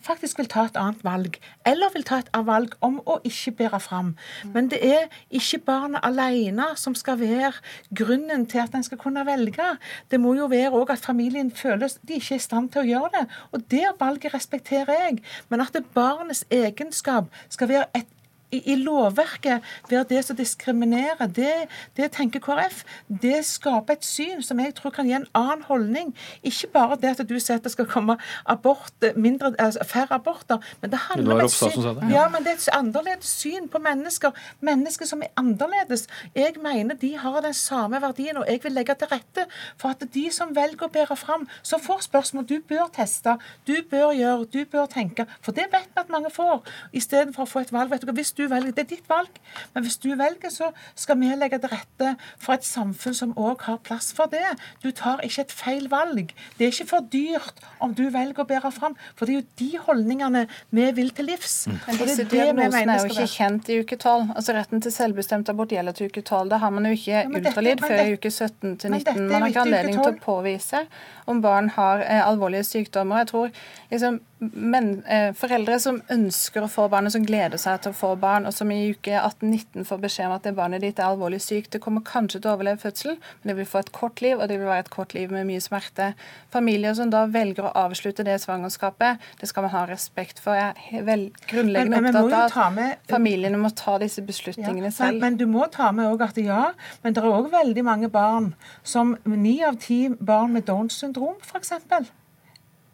I: faktisk vil ta et annet valg, eller vil ta et valg om å ikke bære fram. Men det er ikke barnet alene som skal være grunnen til at en skal kunne velge. Det må jo være òg at familien føler de ikke er i stand til å gjøre det. Og det valget respekterer jeg. Men at barnets egenskap skal være et i, i lovverket være det som diskriminerer, det, det, tenker KrF, det skaper et syn som jeg tror kan gi en annen holdning. Ikke bare det at du sier at det skal komme abort, mindre, altså færre aborter, men det handler om et syn, det, ja. men det er et annerledes syn på mennesker. Mennesker som er annerledes. Jeg mener de har den samme verdien, og jeg vil legge til rette for at de som velger å bære fram, som får spørsmål du bør teste, du bør gjøre, du bør tenke, for det vet vi at mange får, istedenfor å få et valg. vet du, hvis du velger. Det er ditt valg. Men hvis du velger, så skal vi legge til rette for et samfunn som òg har plass for det. Du tar ikke et feil valg. Det er ikke for dyrt om du velger å bære fram. For det er jo de holdningene vi vil til livs.
H: Mm. Men disse diagnosene er jo ikke kjent i uke 12. Altså Retten til selvbestemt abort gjelder til uke 12. Da har man jo ikke ja, ultralyd før i uke 17 til 19. Man har ikke anledning til å påvise om barn har eh, alvorlige sykdommer. Jeg tror liksom, men, eh, Foreldre som ønsker å få barn, og som gleder seg til å få barn, og som i uke 18-19 får beskjed om at det barnet ditt er alvorlig sykt, det kommer kanskje til å overleve fødsel, men det vil få et kort liv, og det vil være et kort liv med mye smerte. Familier som da velger å avslutte det svangerskapet, det skal man ha respekt for. Jeg er vel grunnleggende men, men, opptatt av at familiene må ta disse beslutningene ja, selv.
I: Men, men, du må ta med òg at ja, men det er òg veldig mange barn som ni av ti barn med Downs syndrom, f.eks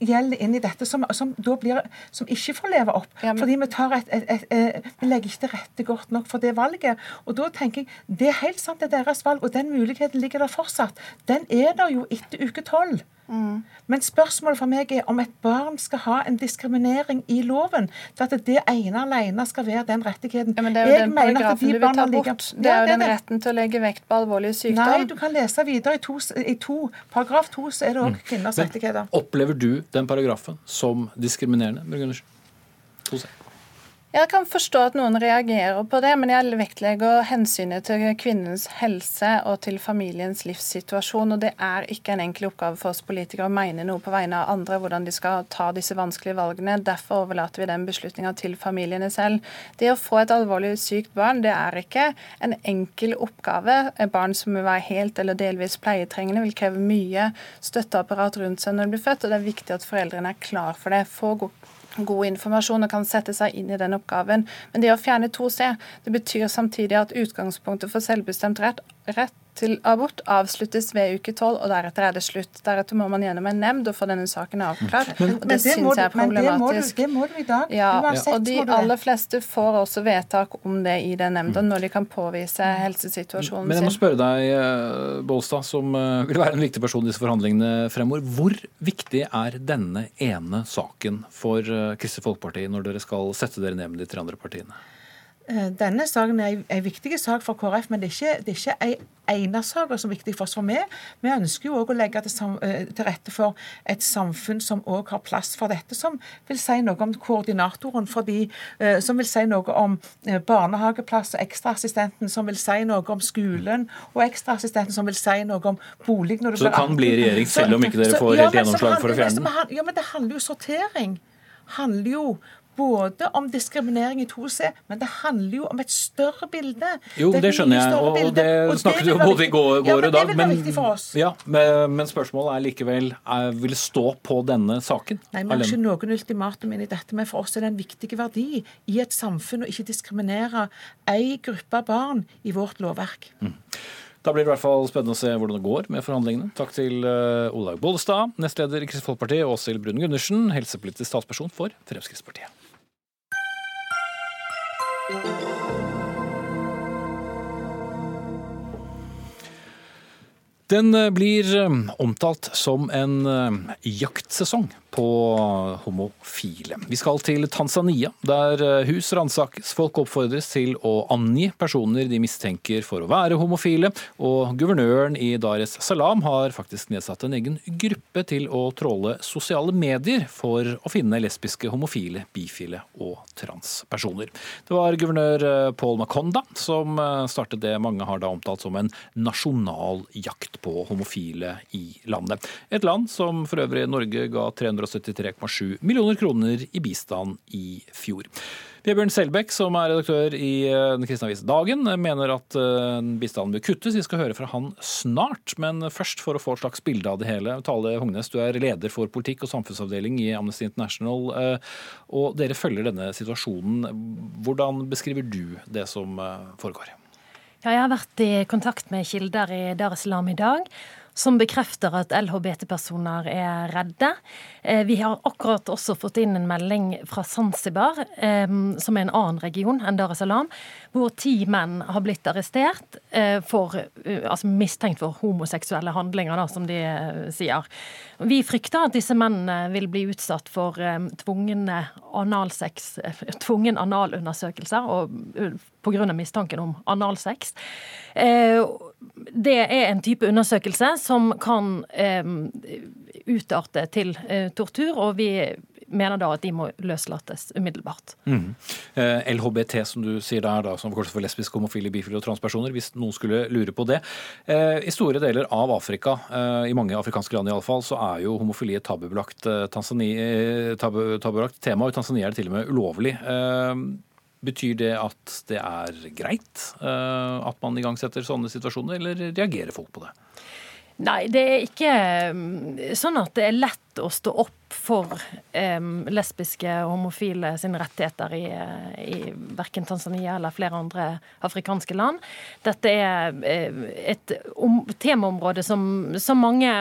I: gjelder inn i dette, som, som, blir, som ikke får leve opp. Ja, men... Fordi vi, et, et, et, vi, legger ikke til rette godt nok for det valget. Og da tenker jeg, Det er helt sant, det er deres valg, og den muligheten ligger der fortsatt. Den er der jo etter uke tolv. Mm. Men spørsmålet for meg er om et barn skal ha en diskriminering i loven. til at det ene alene skal være den rettigheten.
H: Ja, men Det er jo jeg den paragrafen de du vil ta bort. Ligger... Det er jo den retten til å legge vekt på alvorlig sykdom.
I: Nei, du kan lese videre. I, to, i to, paragraf to så er det òg mm. kvinners rettigheter.
B: Opplever du den paragrafen som diskriminerende? Brungundersen?
H: Jeg kan forstå at noen reagerer på det, men jeg vektlegger hensynet til kvinnens helse og til familiens livssituasjon. og Det er ikke en enkel oppgave for oss politikere å mene noe på vegne av andre hvordan de skal ta disse vanskelige valgene. Derfor overlater vi den beslutninga til familiene selv. Det å få et alvorlig sykt barn, det er ikke en enkel oppgave. Barn som vil være helt eller delvis pleietrengende, vil kreve mye støtteapparat rundt seg når de blir født, og det er viktig at foreldrene er klar for det. Få god informasjon og kan sette seg inn i den oppgaven. Men det å fjerne 2C det betyr samtidig at utgangspunktet for selvbestemt rett, rett til abort avsluttes ved uke 12, og deretter er det slutt. Deretter må man gjennom en nemnd og få denne saken avklart. Men, og det, det syns jeg er problematisk.
I: Men det må du, i dag.
H: Ja, og de aller fleste får også vedtak om det i den nemnda mm. når de kan påvise helsesituasjonen sin.
B: Men jeg må spørre deg, eh, Bolstad, som eh, vil være en viktig person i disse forhandlingene fremover. Hvor viktig er denne ene saken for eh, Kristelig Folkeparti når dere skal sette dere ned med de tre andre partiene?
I: Eh, denne saken er en viktig sak for KrF, men det er ikke, det er ikke ene sak som er viktig for oss. For vi, vi ønsker jo også å legge til, eh, til, rette for et samfunn som også har plass for dette, som vil si noe om koordinatoren, fordi, de, som vil si noe om barnehageplass og ekstraassistenten, som vil si noe om skolen, og ekstraassistenten som vil si noe om bolig.
B: så det kan bli regjering selv om ikke dere får helt gjennomslag for å fjerne
I: den? Ja, men det handler jo om sortering handler jo både om diskriminering i 2C, men det handler jo om et større bilde.
B: Jo, det, det skjønner jeg, og, og det og snakket vi jo både i går, ja, og dag. Men, ja, men, men, spørsmålet er likevel er, vil stå på denne saken?
I: Nei, Vi har ikke noen ultimatum inn i dette, men for oss er det en viktig verdi i et samfunn å ikke diskriminere ei gruppe barn i vårt lovverk. Mm.
B: Da blir det i hvert fall spennende å se hvordan det går med forhandlingene. Takk til uh, Olaug Bollestad, nestleder i Kristelig Folkeparti, og Åshild Brun Gundersen, helsepolitisk statsperson for Fremskrittspartiet. Den eh, blir eh, omtalt som en jaktsesong på homofile. Vi skal til Tanzania, der eh, hus ransakes. Folk oppfordres til å angi personer de mistenker for å være homofile, og guvernøren i Dar es Salaam har faktisk nedsatt en egen gruppe til å tråle sosiale medier for å finne lesbiske, homofile, bifile og transpersoner. Det var guvernør eh, Paul Makonda som eh, startet det mange har da omtalt som en nasjonal jakt på homofile i landet. Et land som for øvrig Norge ga 300 173,7 millioner kroner i bistand i fjor. Vebjørn Selbekk, som er redaktør i eh, den kristne avis Dagen, mener at eh, bistanden bør kuttes. Vi skal høre fra han snart. Men først, for å få et slags bilde av det hele. Tale Hognes, du er leder for politikk og samfunnsavdeling i Amnesty International. Eh, og dere følger denne situasjonen. Hvordan beskriver du det som foregår?
J: Ja, jeg har vært i kontakt med kilder i Dar es Salaam i dag som bekrefter at LHBT-personer er redde. Eh, vi har akkurat også fått inn en melding fra Zanzibar, eh, som er en annen region enn Dar es Salaam, hvor ti menn har blitt arrestert eh, for, altså mistenkt for homoseksuelle handlinger, da, som de sier. Vi frykter at disse mennene vil bli utsatt for tvungen analundersøkelser og pga. mistanken om analsex. Det er en type undersøkelse som kan utarte til tortur, og vi mener da at de må løslates umiddelbart. Mm.
B: Eh, LHBT, som du sier der, da, som for lesbiske, homofile, bifile og transpersoner, hvis noen skulle lure på det. Eh, I store deler av Afrika, eh, i mange afrikanske land iallfall, så er jo homofili et tabubelagt, tabu, tabubelagt tema. og I Tanzania er det til og med ulovlig. Betyr det at det er greit at man igangsetter sånne situasjoner, eller reagerer folk på det?
J: Nei, det er ikke mm, sånn at det er lett å stå opp for um, lesbiske og homofile sine rettigheter i, i verken Tanzania eller flere andre afrikanske land. Dette er et om, temaområde som, som mange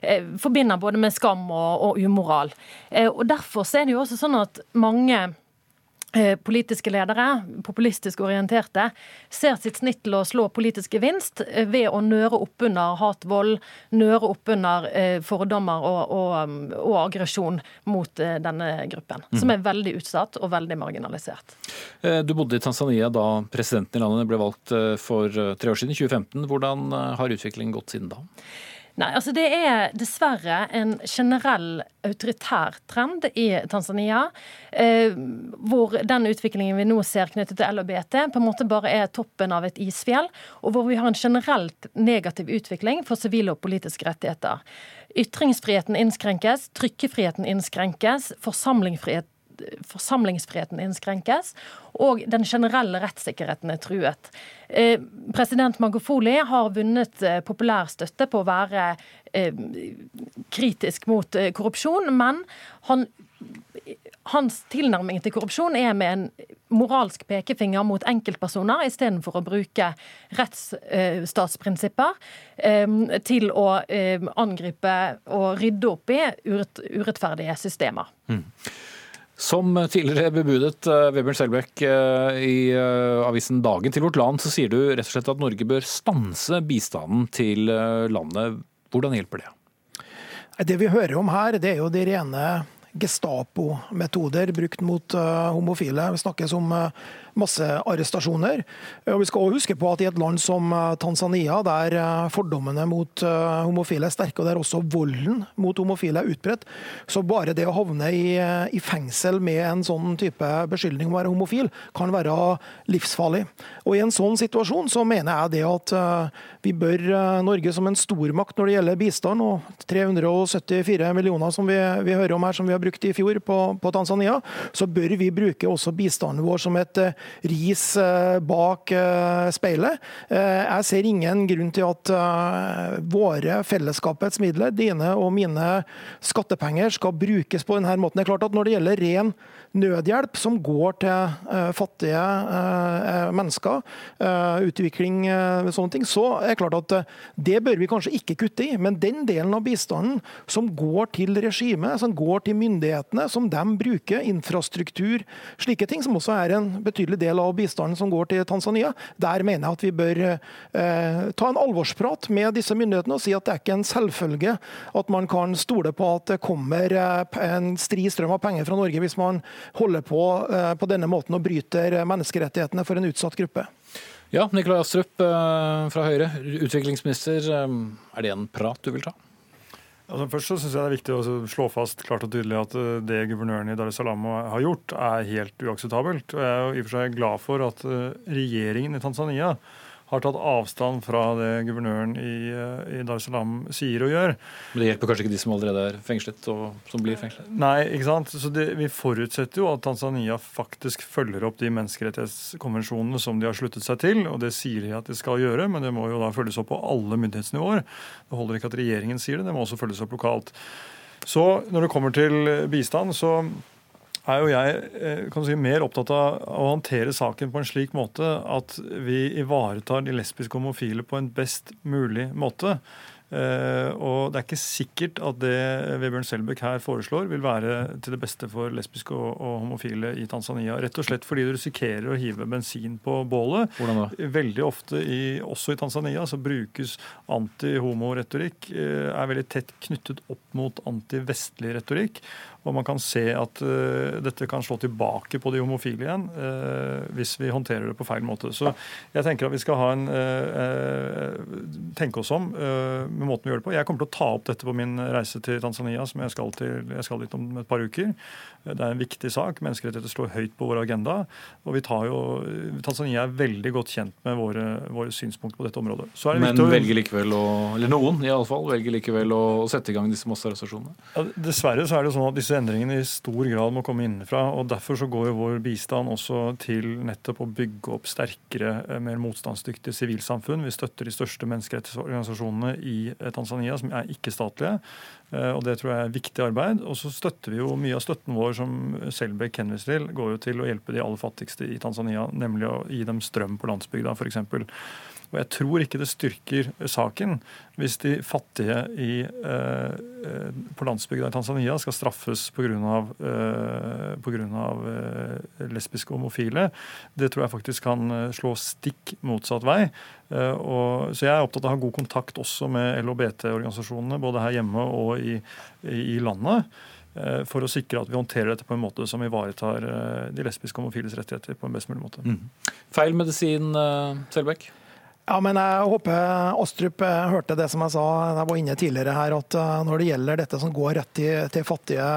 J: eh, forbinder både med skam og, og umoral. Eh, og Derfor er det jo også sånn at mange Eh, politiske ledere, populistisk orienterte, ser sitt snitt til å slå politisk gevinst eh, ved å nøre opp under hat, vold, nøre opp under eh, fordommer og, og, og aggresjon mot denne gruppen. Mm. Som er veldig utsatt og veldig marginalisert.
B: Du bodde i Tanzania da presidenten i landet ble valgt for tre år siden, 2015. Hvordan har utviklingen gått siden da?
J: Nei, altså Det er dessverre en generell autoritær trend i Tanzania. Eh, hvor den utviklingen vi nå ser knyttet til LHBT, på en måte bare er toppen av et isfjell. Og hvor vi har en generelt negativ utvikling for sivile og politiske rettigheter. Ytringsfriheten innskrenkes, trykkefriheten innskrenkes, forsamlingsfrihet forsamlingsfriheten innskrenkes, og den generelle rettssikkerheten er truet. Eh, president Magofoli har vunnet eh, populær støtte på å være eh, kritisk mot korrupsjon, men han hans tilnærming til korrupsjon er med en moralsk pekefinger mot enkeltpersoner, istedenfor å bruke rettsstatsprinsipper til å angripe og rydde opp i urettferdige systemer. Mm.
B: Som tidligere bebudet uh, Vebjørn Selbekk uh, i uh, avisen Dagen til Vårt Land, så sier du rett og slett at Norge bør stanse bistanden til landet. Hvordan hjelper det?
K: Det vi hører om her, det er jo de rene Gestapo-metoder brukt mot homofile. Vi snakkes om massearrestasjoner. Og vi skal også huske på at i et land som eh, Tanzania, der eh, fordommene mot eh, homofile er sterke, og der også volden mot homofile er utbredt, så bare det å havne i, i fengsel med en sånn type beskyldning om å være homofil, kan være livsfarlig. Og I en sånn situasjon så mener jeg det at vi bør, Norge som en stormakt når det gjelder bistand, og 374 millioner som vi, vi hører om her, som vi har brukt i fjor på, på Tanzania, så bør vi bruke også bistanden vår som et ris eh, bak eh, speilet. Eh, jeg ser ingen grunn til at våre fellesskapets midler, dine og mine skattepenger, skal brukes på denne måten. Det er klart at Når det gjelder ren nødhjelp som går til uh, fattige uh, mennesker, uh, utvikling, sånne ting, så er det klart at det bør vi kanskje ikke kutte i. Men den delen av bistanden som går til regimet, som går til myndighetene, som de bruker, infrastruktur, slike ting, som også er en betydelig del av bistanden som går til Tanzania, der mener jeg at vi bør ta en alvorsprat med disse myndighetene og si at det er ikke en selvfølge at man kan stole på at det kommer en stri strøm av penger fra Norge hvis man holder på eh, på denne måten og bryter menneskerettighetene for en utsatt gruppe.
B: Ja, Nikolai Astrup eh, fra Høyre, utviklingsminister. Eh, er det en prat du vil ta?
L: Altså først så synes jeg Det er viktig å slå fast klart og tydelig at det guvernøren i Dar es Salaam har gjort, er helt uakseptabelt. Og Jeg er i og for seg glad for at regjeringen i Tanzania har tatt avstand fra det guvernøren i, i Dar es Salaam sier og gjør.
B: Men det hjelper kanskje ikke de som allerede er fengslet, og som blir fengslet?
L: Nei, ikke sant. Så det, Vi forutsetter jo at Tanzania faktisk følger opp de menneskerettighetskonvensjonene som de har sluttet seg til, og det sier de at de skal gjøre, men det må jo da følges opp på alle myndighetsnivåer. Det holder ikke at regjeringen sier det, det må også følges opp lokalt. Så når det kommer til bistand, så er jo jeg kan du si, mer opptatt av å håndtere saken på en slik måte at vi ivaretar de lesbiske og homofile på en best mulig måte. Uh, og det er ikke sikkert at det Vebjørn Selbekk her foreslår, vil være til det beste for lesbiske og, og, homofile i Tanzania. Rett og slett fordi du risikerer å hive bensin på bålet.
B: Hvordan da?
L: Veldig ofte, i, også i Tanzania, så brukes anti-homoretorikk. Uh, er veldig tett knyttet opp mot anti-vestlig retorikk. Og man kan se at uh, dette kan slå tilbake på de homofile igjen uh, hvis vi håndterer det på feil måte. Så jeg tenker at vi skal ha en, uh, tenke oss om med måten vi gjør det på. Jeg kommer til å ta opp dette på min reise til Tanzania, som jeg skal, til, jeg skal dit om et par uker. Det er en viktig sak. Menneskerettigheter står høyt på vår agenda. og vi tar jo, Tanzania er veldig godt kjent med våre, våre synspunkter på dette området.
B: Men velger likevel å, eller noen i alle fall, velger likevel å sette i gang disse massearrestasjonene?
L: Ja, dessverre så er det sånn at disse endringene i stor grad må komme innenfra. og Derfor så går jo vår bistand også til nettopp å bygge opp sterkere, eh, mer motstandsdyktige sivilsamfunn. Vi støtter de største menneskerettighetsorganisasjonene i eh, Tanzania, som er ikke-statlige. Eh, og Det tror jeg er viktig arbeid. Og så støtter vi jo Mye av støtten vår som Selbekk henviser til, går jo til å hjelpe de aller fattigste i Tanzania, nemlig å gi dem strøm på landsbygda f.eks. Og jeg tror ikke det styrker saken hvis de fattige i, eh, på landsbygda i Tanzania skal straffes pga. Eh, eh, lesbiske og homofile. Det tror jeg faktisk kan eh, slå stikk motsatt vei. Eh, og, så jeg er opptatt av å ha god kontakt også med LHBT-organisasjonene, både her hjemme og i, i landet eh, for å sikre at vi håndterer dette på en måte som ivaretar de lesbiske og homofiles rettigheter på en best mulig måte. Mm.
B: Feil medisin, Selbekk?
K: Ja, men Jeg håper Astrup eh, hørte det som jeg sa jeg var inne tidligere her, at eh, når det gjelder dette som går rett til, til fattige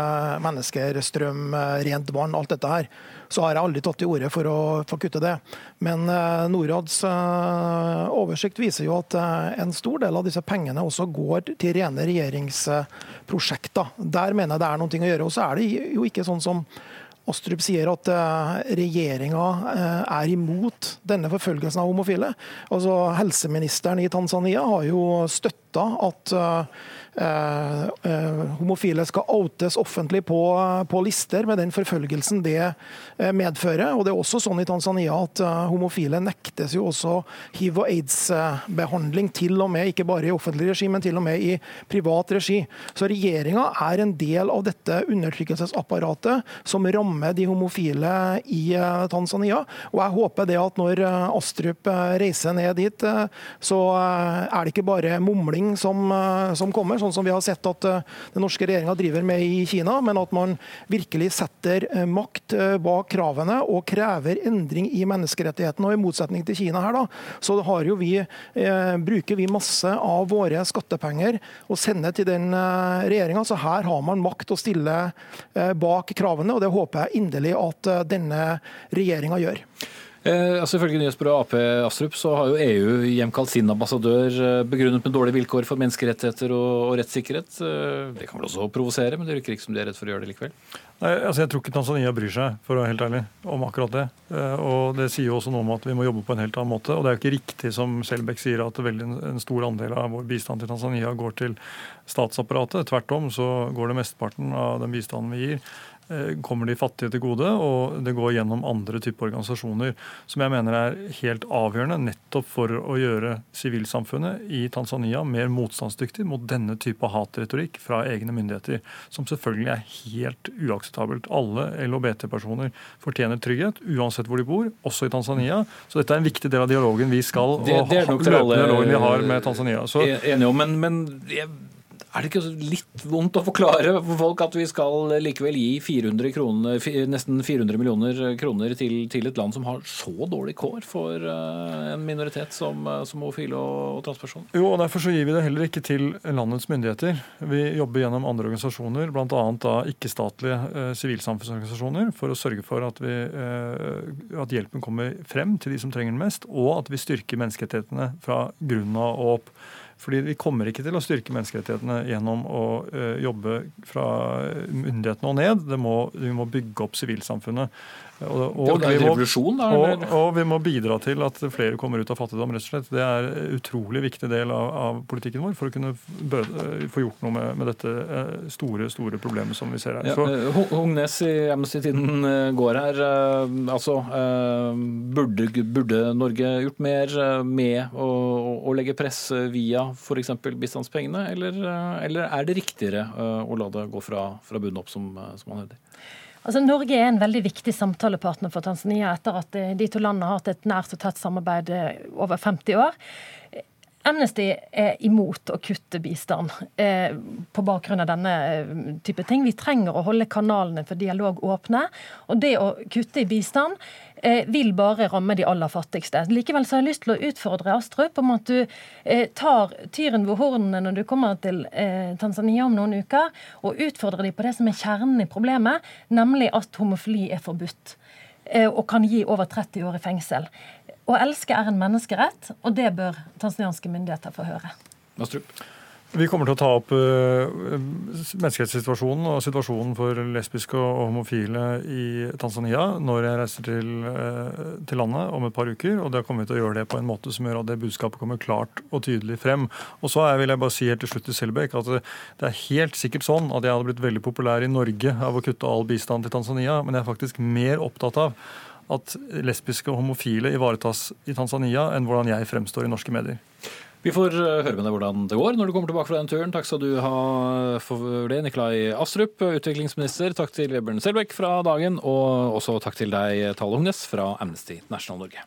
K: mennesker, strøm, eh, rent vann, alt dette her, så har jeg aldri tatt til orde for å få kutte det. Men Norads oversikt viser jo at en stor del av disse pengene også går til rene regjeringsprosjekter. Der mener jeg det er noe å gjøre. Og så er det jo ikke sånn som Astrup sier at uh, regjeringa uh, er imot denne forfølgelsen av homofile. Altså, helseministeren i Tanzania har jo støtta at Eh, eh, homofile skal outes offentlig på, på, lister, med den forfølgelsen det eh, medfører. Og det er også sånn i Tanzania at homofile nektes jo også hiv- og aids-behandling, til og med ikke bare i offentlig regi, men til og med i privat regi. Så regjeringa er en del av dette undertrykkelsesapparatet som rammer de homofile i Tanzania. Og jeg håper det at når Astrup reiser ned dit, så er det ikke bare mumling som, som kommer sånn som vi har sett at eh, den norske regjeringa driver med i Kina, men at man virkelig setter eh, makt eh, bak kravene og krever endring i menneskerettighetene. Og I motsetning til Kina her da, så vi, bruker vi masse av våre skattepenger og sender til den regjeringa. Så her har man makt å stille bak kravene, og det håper jeg inderlig at denne regjeringa gjør.
B: Eh, altså Ifølge nyhetsbyrået Ap Astrup så har jo EU hjemkalt sin ambassadør eh, begrunnet med dårlige vilkår for menneskerettigheter og, og rettssikkerhet. Eh, det kan vel også provosere, men det virker ikke som de er redd for å gjøre det likevel?
L: Nei, altså Jeg tror ikke Tanzania bryr seg for å være helt ærlig, om akkurat det. Eh, og Det sier jo også noe om at vi må jobbe på en helt annen måte. Og det er jo ikke riktig som Selbekk sier, at veldig en stor andel av vår bistand til Tanzania går til statsapparatet. Tvert om så går det mesteparten av den bistanden vi gir kommer de fattige til gode, og det går gjennom andre typer organisasjoner. Som jeg mener er helt avgjørende nettopp for å gjøre sivilsamfunnet i Tanzania mer motstandsdyktig mot denne type hatretorikk fra egne myndigheter. Som selvfølgelig er helt uakseptabelt. Alle LHBT-personer fortjener trygghet, uansett hvor de bor, også i Tanzania. Så dette er en viktig del av dialogen vi skal,
B: det, det er nok
L: dialogen vi har med Tanzania.
B: Så, enige om, men, men Er det ikke litt vondt å forklare for folk at vi skal likevel gi 400 kroner, nesten 400 millioner kroner til, til, et land som har så dårlig kår for eh, en minoritet som, eh, som og, og transpersoner?
L: Jo, og Derfor så gir vi det heller ikke til landets myndigheter. Vi jobber gjennom andre organisasjoner, bl.a. ikke-statlige sivilsamfunnsorganisasjoner, for å sørge for at, vi, at hjelpen kommer frem til de som trenger den mest, og at vi styrker menneskerettighetene fra grunnen av og opp. Fordi vi kommer ikke til å styrke menneskerettighetene gjennom å uh, jobbe fra myndighetene og ned. Må, vi må bygge opp sivilsamfunnet.
B: Og, og, revolusjon, da?
L: Og, og, vi må bidra til at flere kommer ut av fattigdom, rett og slett. Det er en utrolig viktig del av, av politikken vår for å kunne bøde, få gjort noe med, med, dette eh, store store problemet som vi ser her.
B: Ja, eh, Hongnes i Amnesty-tiden går her. Altså, burde, burde, Norge gjort mer med å, å legge press via f.eks. bistandspengene, eller, eller, er det riktigere å la det gå fra, fra bunnen opp, som, som man hevder?
J: Altså, Norge er en veldig viktig samtalepartner for Tanzania etter at de to landene har hatt et nært og tett samarbeid over 50 år. Amnesty er imot å kutte bistand eh, på bakgrunn av denne eh, type ting. Vi trenger å holde kanalene for dialog åpne. Og det å kutte i bistand eh, vil bare ramme de aller fattigste. Likevel så har jeg lyst til å utfordre Astrup om at du eh, tar tyren ved hornene når du kommer til eh, Tanzania om noen uker, og utfordrer dem på det som er kjernen i problemet, nemlig at homofili er forbudt eh, og kan gi over 30 år i fengsel. Å elske er en menneskerett, og det bør tanzanianske myndigheter få høre.
B: Astrup.
L: Vi kommer til å ta opp uh, menneskerettssituasjonen og situasjonen for lesbiske og homofile i Tanzania når jeg reiser til, uh, til, landet om et par uker. og Da kommer vi til å gjøre det på en måte som gjør at det budskapet kommer klart og tydelig frem. Og så vil jeg bare si helt til slutt til Selbekk at det, det er helt sikkert sånn at jeg hadde blitt veldig populær i Norge av å kutte all bistand til Tanzania, men jeg er faktisk mer opptatt av at lesbiske og homofile ivaretas i Tanzania, enn hvordan jeg fremstår i norske medier.
B: Vi får eh, høre med deg hvordan det går når du kommer tilbake fra den turen. Takk skal du ha for det, Nikolai Astrup, utviklingsminister. Takk til Vebjørn Selbekk fra Dagen, og også takk til deg, Tale Hognes fra Amnesty International Norge.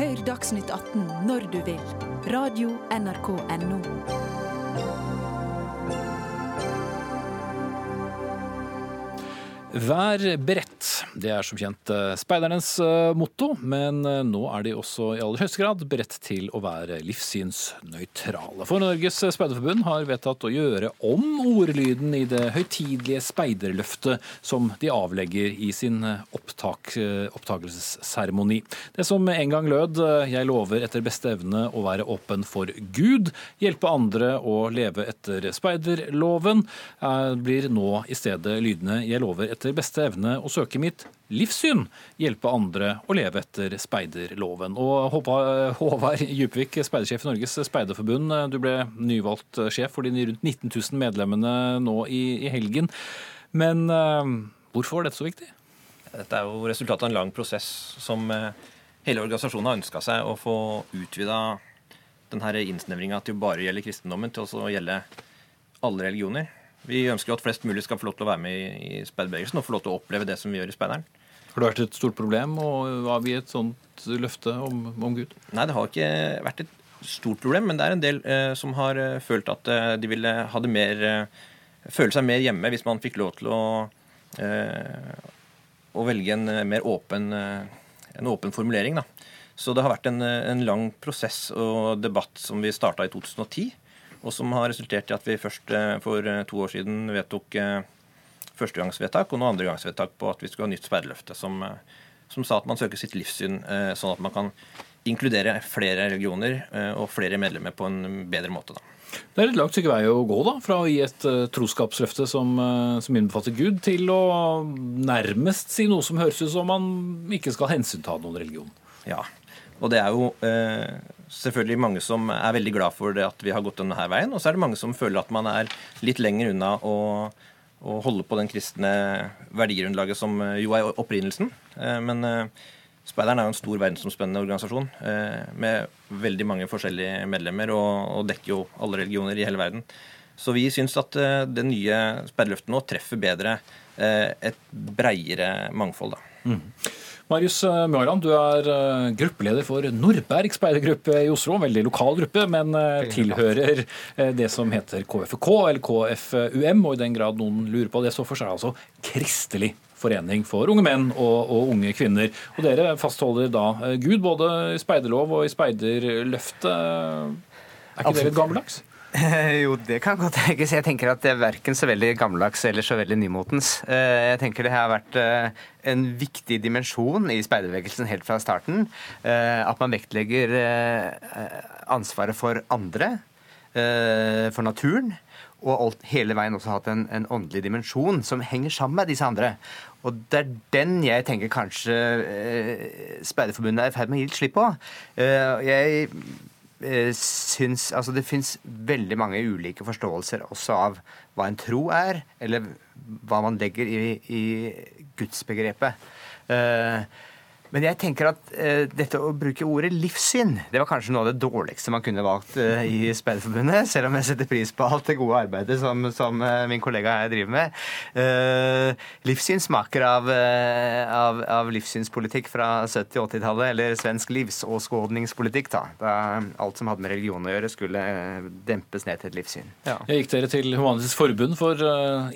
F: Hør Dagsnytt 18 når du vil. Radio NRK Radio.nrk.no.
B: Vær beredt. Det er som kjent eh, speidernes eh, motto, men eh, nå er de også i aller høyeste grad beredt til å være livssynsnøytrale. For Norges Speiderforbund har vedtatt å gjøre om ordlyden i det høytidelige speiderløftet som de avlegger i sin opptak, opptakelsesseremoni. Det som en gang lød 'Jeg lover etter beste evne å være åpen for Gud', hjelpe andre å leve etter speiderloven, blir nå i stedet lydende 'Jeg lover etter etter beste evne å søke mitt livssyn, hjelpe andre å leve etter speiderloven. Og Håvard Djupvik, speidersjef i Norges speiderforbund, du ble nyvalgt sjef for de rundt 19 000 medlemmene nå i, i helgen. Men uh, hvorfor var dette så viktig?
M: Dette er jo resultatet av en lang prosess som uh, hele organisasjonen har ønska seg å få utvida denne innsnevringa til å bare gjelde kristendommen, til å gjelde alle religioner. Vi ønsker jo at flest mulig skal få lov til å være med i, i speiderbevegelsen og få lov til å oppleve det som vi gjør i speideren.
B: Har det vært et stort problem å avgi et sånt løfte om, om, Gud?
M: Nei, det har ikke vært et stort problem, men det er en del eh, som har eh, følt at eh, de ville ha det mer eh, føle seg mer hjemme hvis man fikk lov til å, eh, å velge en mer åpen, en åpen formulering. Da. Så det har vært en, en lang prosess og debatt som vi starta i 2010 og som har resultert i at vi først eh, for eh, to år siden vedtok eh, førstegangsvedtak og nå andregangsvedtak på at vi skulle ha nytt sperreløfte, som, som, sa at man søker sitt livssyn sånn at man kan inkludere flere religioner og flere medlemmer på en bedre måte. da.
B: Det er et langt stykke vei å gå da, fra å gi et uh, troskapsløfte som, uh, som, innbefatter Gud, til å nærmest si noe som høres ut som man ikke skal hensynta noen religion.
M: Ja, og det er jo uh, selvfølgelig mange som er veldig glad for det at vi har gått denne veien. Og så er det mange som føler at man er litt lenger unna å, å holde på den kristne verdigrunnlaget som eh, jo er opprinnelsen. Eh, men eh, Speideren er jo en stor verdensomspennende organisasjon med veldig mange forskjellige medlemmer og, og dekker jo alle religioner i hele verden. Så vi syns at det nye speiderløftet nå treffer bedre et breiere mangfold. da.
B: Mm. Marius eh, du er eh, gruppeleder for Nordberg speidergruppe i Oslo. En veldig lokal gruppe, men eh, tilhører det som heter KFK eller KFUM. Og i den grad noen lurer på det, så for seg altså Kristelig forening for unge menn og, og, unge kvinner. Og dere fastholder da Gud både i speiderlov og i speiderløftet. Er ikke det litt gammeldags?
N: Jo, det kan godt tenkes. Jeg tenker at det er verken så veldig gammeldags eller så veldig nymotens. Eh, jeg tenker det har vært eh, en viktig dimensjon i speiderbevegelsen helt fra starten. Eh, at man vektlegger ansvaret for andre, for naturen. Og hele veien også hatt en, en åndelig dimensjon som henger sammen med disse andre. Og det er den jeg tenker kanskje Speiderforbundet er i ferd med å gi litt slipp på. Jeg Eh, syns Altså, det fins veldig mange ulike forståelser også av hva en tro er, eller hva man legger i, i gudsbegrepet. Uh, men jeg tenker at uh, dette å bruke ordet livssyn, det var kanskje noe av det dårligste man kunne valgt uh, i Speiderforbundet, selv om jeg setter pris på alt det gode arbeidet som, som uh, min kollega her driver med. livssyn smaker av, av, av, livssynspolitikk fra 70- 80-tallet, eller svensk livsåskådningspolitikk, da. da. alt som hadde med religion å gjøre, skulle dempes ned til et livssyn.
B: Ja. Jeg gikk dere til Humanitisk Forbund for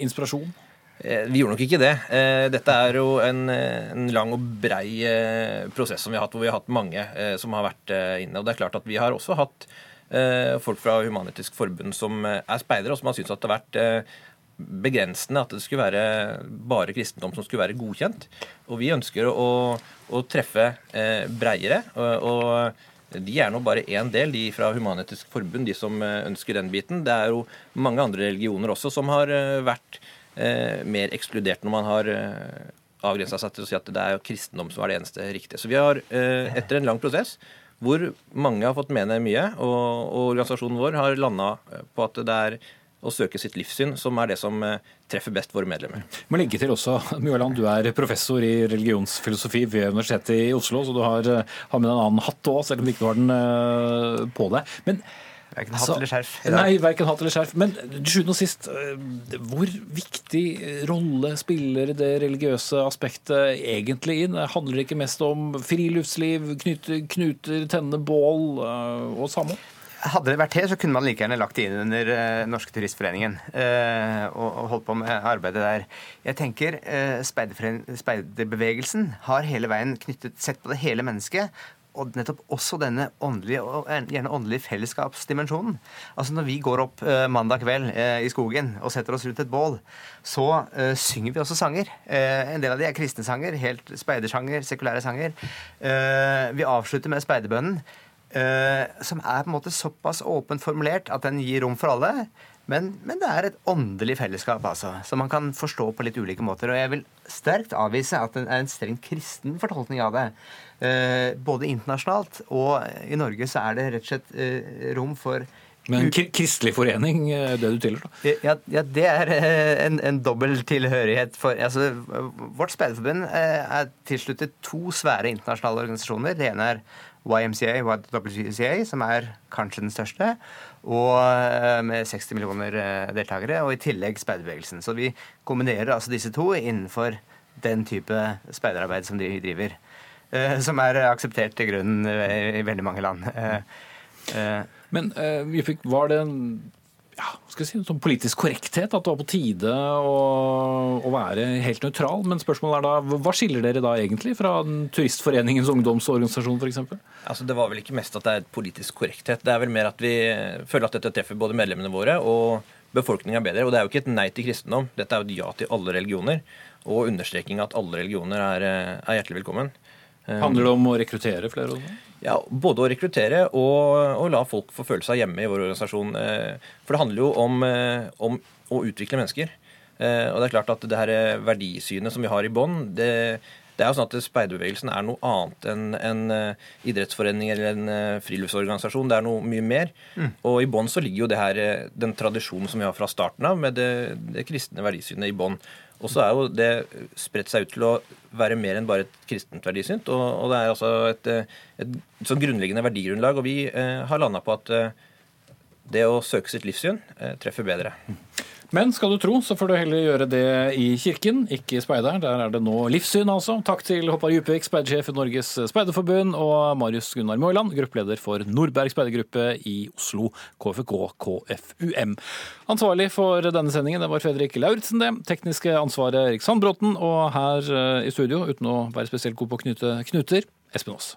B: inspirasjon?
M: Eh, vi gjorde nok ikke det. Eh, dette er jo en, en, lang og brei eh, prosess som vi har hatt, hvor vi har hatt mange som har vært inne. Og det er klart at vi har også hatt folk fra Human-Etisk Forbund som er speidere, og som har syntes at det har vært begrensende at det skulle være bare kristendom som skulle være godkjent. Og vi ønsker å, å treffe breiere. Og, og de er nå bare én del, de fra Human-Etisk Forbund, de som ønsker den biten. Det er jo mange andre religioner også som har vært eh, mer ekskludert når man har eh, avgrensa seg til å si at det er kristendom som er det eneste riktige. Så vi har, eh, etter en lang prosess hvor mange har fått mene mye, og, og organisasjonen vår har landa eh, på at det er å søke sitt livssyn som er det som eh, treffer best våre medlemmer.
B: Må legge til også, Mjøland, Du er professor i religionsfilosofi ved Universitetet i Oslo, så du har, eh, har med en annen hatt òg, selv om du ikke har den på deg. Men
N: Verken hatt eller skjerf.
B: Nei, verken hatt eller skjerf. Men til sjuende og sist, eh, hvor viktig rolle spiller det religiøse aspektet egentlig inn? Handler det ikke mest om friluftsliv, knuter, knuter tenne bål eh, og samme?
N: Hadde det vært det, så kunne man like gjerne lagt det inn under uh, Norske Turistforeningen uh, og, og, holdt på med arbeidet der. Jeg tenker uh, Speiderbevegelsen har hele veien knyttet, sett på det hele mennesket og nettopp også denne åndelige, gjerne åndelige fellesskapsdimensjonen. Altså Når vi går opp eh, mandag kveld eh, i skogen og setter oss rundt et bål, så eh, synger vi også sanger. En del av de er kristne sanger, helt speidersanger, sekulære sanger. Vi avslutter med speiderbønnen, som er på en måte såpass åpent formulert at den gir rom for alle. Men, men, det er et åndelig fellesskap, altså, som man kan forstå på litt ulike måter. Og jeg vil sterkt avvise at det er en strengt kristen fortolkning av det. Eh, både internasjonalt og i Norge så er det rett og slett eh, rom for
B: men kristelig forening, eh, det du tilhører?
N: Ja, ja, det er en, en dobbel tilhørighet. For, altså, vårt speiderforbund er tilsluttet to svære internasjonale organisasjoner. Det ene er YMCA, YWCA, som er kanskje den største, og med 60 millioner deltakere. Og i tillegg speiderbevegelsen. Så vi kombinerer altså disse to innenfor den type speiderarbeid som de driver. Eh, som er akseptert til grunnen eh, i veldig mange land.
B: Eh, Men var det en ja, skal jeg si, sånn politisk korrekthet, at det var på tide å, å, være helt nøytral. Men spørsmålet er da, hva skiller dere da egentlig fra Turistforeningens ungdomsorganisasjon f.eks.?
M: Altså, det var vel ikke mest at det er politisk korrekthet. Det er vel mer at vi føler at dette treffer både medlemmene våre og befolkninga bedre. Og det er jo ikke et nei til kristendom, dette er jo et ja til alle religioner. Og understreking at alle religioner er, er hjertelig velkommen.
B: Eh, Handler det om å rekruttere flere? Også?
M: Ja, Både å rekruttere og, og, la folk få føle seg hjemme i vår organisasjon. Eh, for det handler jo om, eh, om å utvikle mennesker. Og det er klart at det her verdisynet som vi har i bånn, det, det, er jo sånn at speiderbevegelsen er noe annet enn en idrettsforening eller en friluftsorganisasjon. Det er noe mye mer. Mm. Og i bånn så ligger jo det her, den tradisjonen som vi har fra starten av, med det, det kristne verdisynet i bånn. Og så er jo det spredt seg ut til å være mer enn bare et kristent verdisynt. Og, og det er altså et, et, sånn grunnleggende verdigrunnlag. Og vi eh, har landa på at eh, det å søke sitt livssyn eh, treffer bedre.
B: Men skal du tro, så får du heller gjøre det i kirken, ikke i speideren. Der er det nå livssyn, altså. Takk til Håpar Djupvik, speidersjef i Norges speiderforbund, og Marius Gunnar Moiland, gruppeleder for Nordberg speidergruppe i Oslo, KFK KFUM. Ansvarlig for denne sendingen det var Fredrik Lauritzen, det. Tekniske ansvaret Erik Sandbråten, og her eh, i studio, uten å være spesielt god på å knyte knuter, Espen Aas.